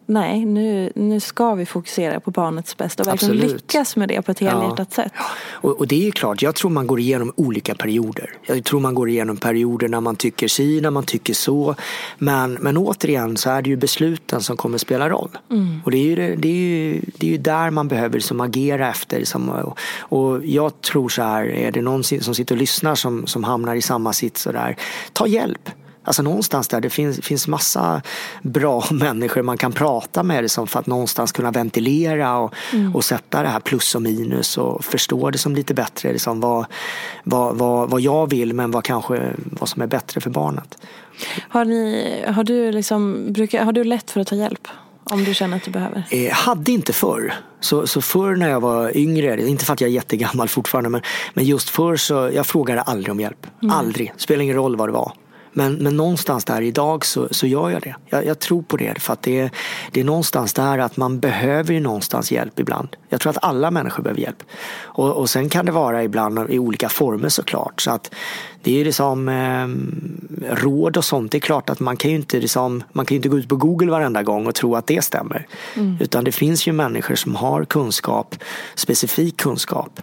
nej, nu, nu ska vi fokusera på barnets bästa och verkligen Absolut. lyckas med det på ett helhjärtat ja. sätt. Ja. Och, och, det är ju klart, jag tror man går igenom olika perioder. Jag tror man går igenom perioder när man tycker si, när man tycker så. Men, men återigen så är det ju besluten som kommer spela roll. Mm. Och det är, ju, det, är ju, det är ju där man behöver liksom agera efter. Liksom, och, och jag tror så här, är det någon som sitter och lyssnar som, som hamnar i samma sits så där, ta hjälp. Alltså någonstans där det finns, finns massa bra [laughs] människor man kan prata med liksom för att någonstans kunna ventilera och, mm. och sätta det här plus och minus och förstå det som lite bättre. Liksom vad, vad, vad, vad jag vill men vad kanske vad som är bättre för barnet. Har, ni, har, du liksom, brukar, har du lätt för att ta hjälp? Om du känner att du behöver? Eh, hade inte förr. Så, så förr när jag var yngre, inte för att jag är jättegammal [laughs] fortfarande, men, men just förr så jag frågade aldrig om hjälp. Mm. Aldrig. Spelar ingen roll vad det var. Men, men någonstans där idag så, så gör jag det. Jag, jag tror på det för att det är, det är någonstans där att man behöver ju någonstans hjälp ibland. Jag tror att alla människor behöver hjälp. Och, och sen kan det vara ibland i olika former såklart. Så att det är ju liksom eh, råd och sånt. Det är klart att man kan ju inte, liksom, man kan inte gå ut på Google varenda gång och tro att det stämmer. Mm. Utan det finns ju människor som har kunskap, specifik kunskap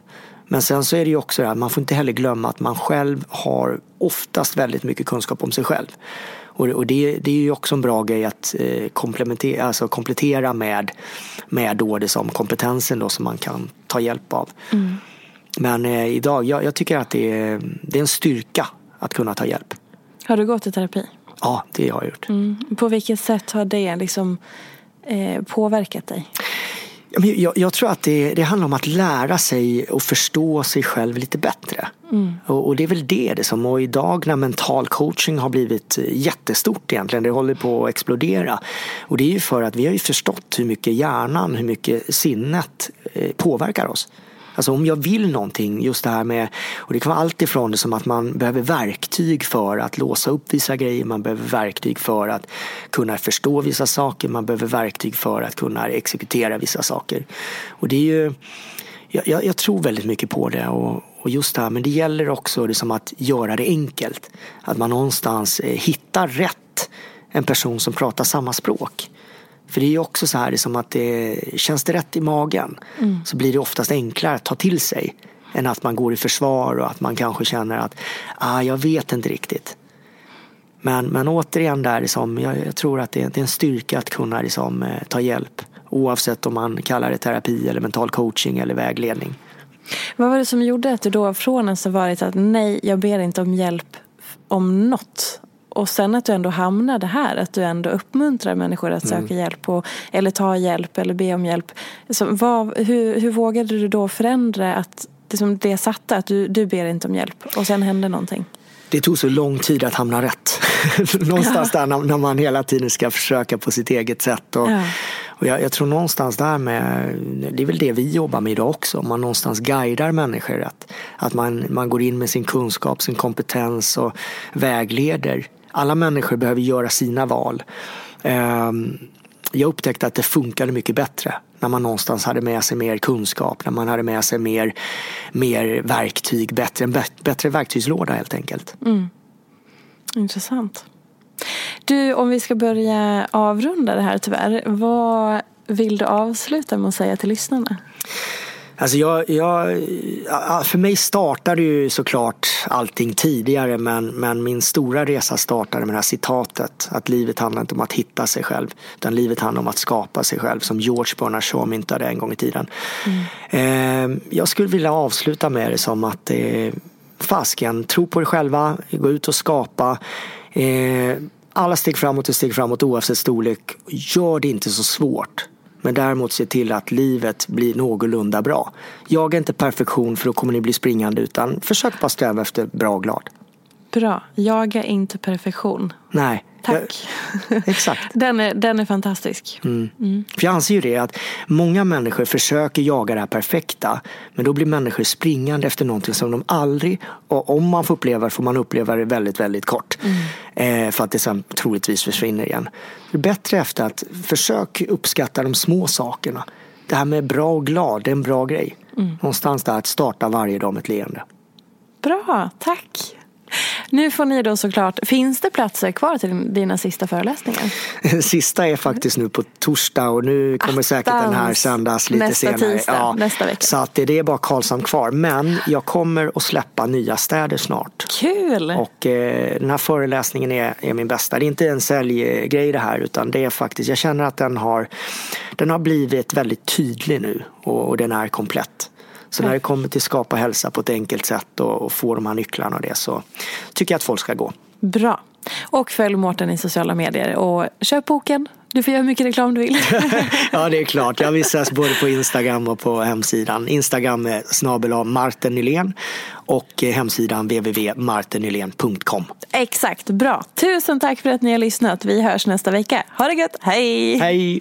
men sen så är det ju också det här, man får inte heller glömma att man själv har oftast väldigt mycket kunskap om sig själv. Och, det, det, är ju också en bra grej att eh, komplementera, alltså komplettera med, med då det som kompetensen då som man kan ta hjälp av. Mm. Men eh, idag, jag, jag, tycker att det är, det är en styrka att kunna ta hjälp. Har du gått i terapi? Ja, det har jag gjort. Mm. På vilket sätt har det liksom, eh, påverkat dig? Jag, jag, tror att det, det, handlar om att lära sig och förstå sig själv lite bättre. Mm. Och, och, det är väl det, det som, och idag när mental coaching har blivit jättestort egentligen, det håller på att explodera. Och det är ju för att vi har ju förstått hur mycket hjärnan, hur mycket sinnet eh, påverkar oss. Alltså om jag vill någonting, just det här med, och det kan vara allt ifrån det som att man behöver verktyg för att låsa upp vissa grejer, man behöver verktyg för att kunna förstå vissa saker, man behöver verktyg för att kunna exekutera vissa saker. Och det är ju, jag, jag tror väldigt mycket på det och, och just det här, men det gäller också liksom att göra det enkelt. Att man någonstans eh, hittar rätt en person som pratar samma språk. För det är ju också så här, det som att det, känns det rätt i magen mm. så blir det oftast enklare att ta till sig än att man går i försvar och att man kanske känner att ah, jag vet inte riktigt. Men, men återigen där, liksom, jag, jag tror att det, det, är en styrka att kunna liksom, eh, ta hjälp. Oavsett om man kallar det terapi eller mental coaching eller vägledning. Vad var det som gjorde att du då från ens har varit att nej, jag ber inte om hjälp om något och sen att du ändå hamnade här, att du ändå uppmuntrar människor att söka mm. hjälp och, eller ta hjälp eller be om hjälp. Så vad, hur, hur vågade du då förändra att det, som det satte, att du, du ber inte om hjälp och sen hände någonting? Det tog så lång tid att hamna rätt. [laughs] någonstans där när, man hela tiden ska försöka på sitt eget sätt. Och, ja. och jag, jag, tror någonstans där med, det är väl det vi jobbar med idag också, man någonstans guidar människor. Att, att man, man går in med sin kunskap, sin kompetens och vägleder alla människor behöver göra sina val. Ehm, jag upptäckte att det funkade mycket bättre när man någonstans hade med sig mer kunskap, när man hade med sig mer, mer verktyg, bättre, en bättre verktygslåda helt enkelt. Mm. Intressant. Du, om vi ska börja avrunda det här tyvärr, vad vill du avsluta med att säga till lyssnarna? Alltså jag, jag, för mig startade ju såklart allting tidigare men, men min stora resa startade med det här citatet att livet handlar inte om att hitta sig själv utan livet handlar om att skapa sig själv som George Bernard Shaw myntade en gång i tiden. Mm. Eh, jag skulle vilja avsluta med det som att eh, fasken, tro på er själva, gå ut och skapa. Eh, alla steg framåt är steg framåt oavsett storlek. Gör det inte så svårt. Men däremot se till att livet blir någorlunda bra. Jag är inte perfektion för då kommer ni bli springande utan försök bara sträva efter bra och glad. Bra. Jaga inte perfektion. Nej. Tack. Exakt. [laughs] den, är, den är fantastisk. Mm. Mm. För jag anser ju det att många människor försöker jaga det här perfekta. Men då blir människor springande efter någonting som de aldrig, och om man får uppleva det får man uppleva det väldigt, väldigt kort. Mm. Eh, för att det sen troligtvis försvinner igen. Det är bättre efter att försök uppskatta de små sakerna. Det här med bra och glad, det är en bra grej. Mm. Någonstans där att starta varje dag med ett leende. Bra, tack. Nu får ni då såklart, finns det platser kvar till dina sista föreläsningar? [laughs] Sista är faktiskt nu på torsdag och nu kommer Attans. säkert den här sändas lite nästa senare. Tisdag, ja, nästa vecka. Så att det är bara Karlshamn kvar. Men jag kommer att släppa nya städer snart. Kul! Och eh, den här föreläsningen är, är min bästa. Det är inte en säljgrej det här utan det är faktiskt, jag känner att den har, den har blivit väldigt tydlig nu och, och den är komplett. Så när det kommer till skapa hälsa på ett enkelt sätt och, och få de här nycklarna och det så tycker jag att folk ska gå. Bra. Och följ Mårten i sociala medier och köp boken. Du får göra hur mycket reklam du vill. [laughs] ja, det är klart. Jag visas både på Instagram och på hemsidan. Instagram är snabel Martin Nylén och hemsidan www.martennylén.com. Exakt, bra. Tusen tack för att ni har lyssnat. Vi hörs nästa vecka. Ha det gött, hej! Hej!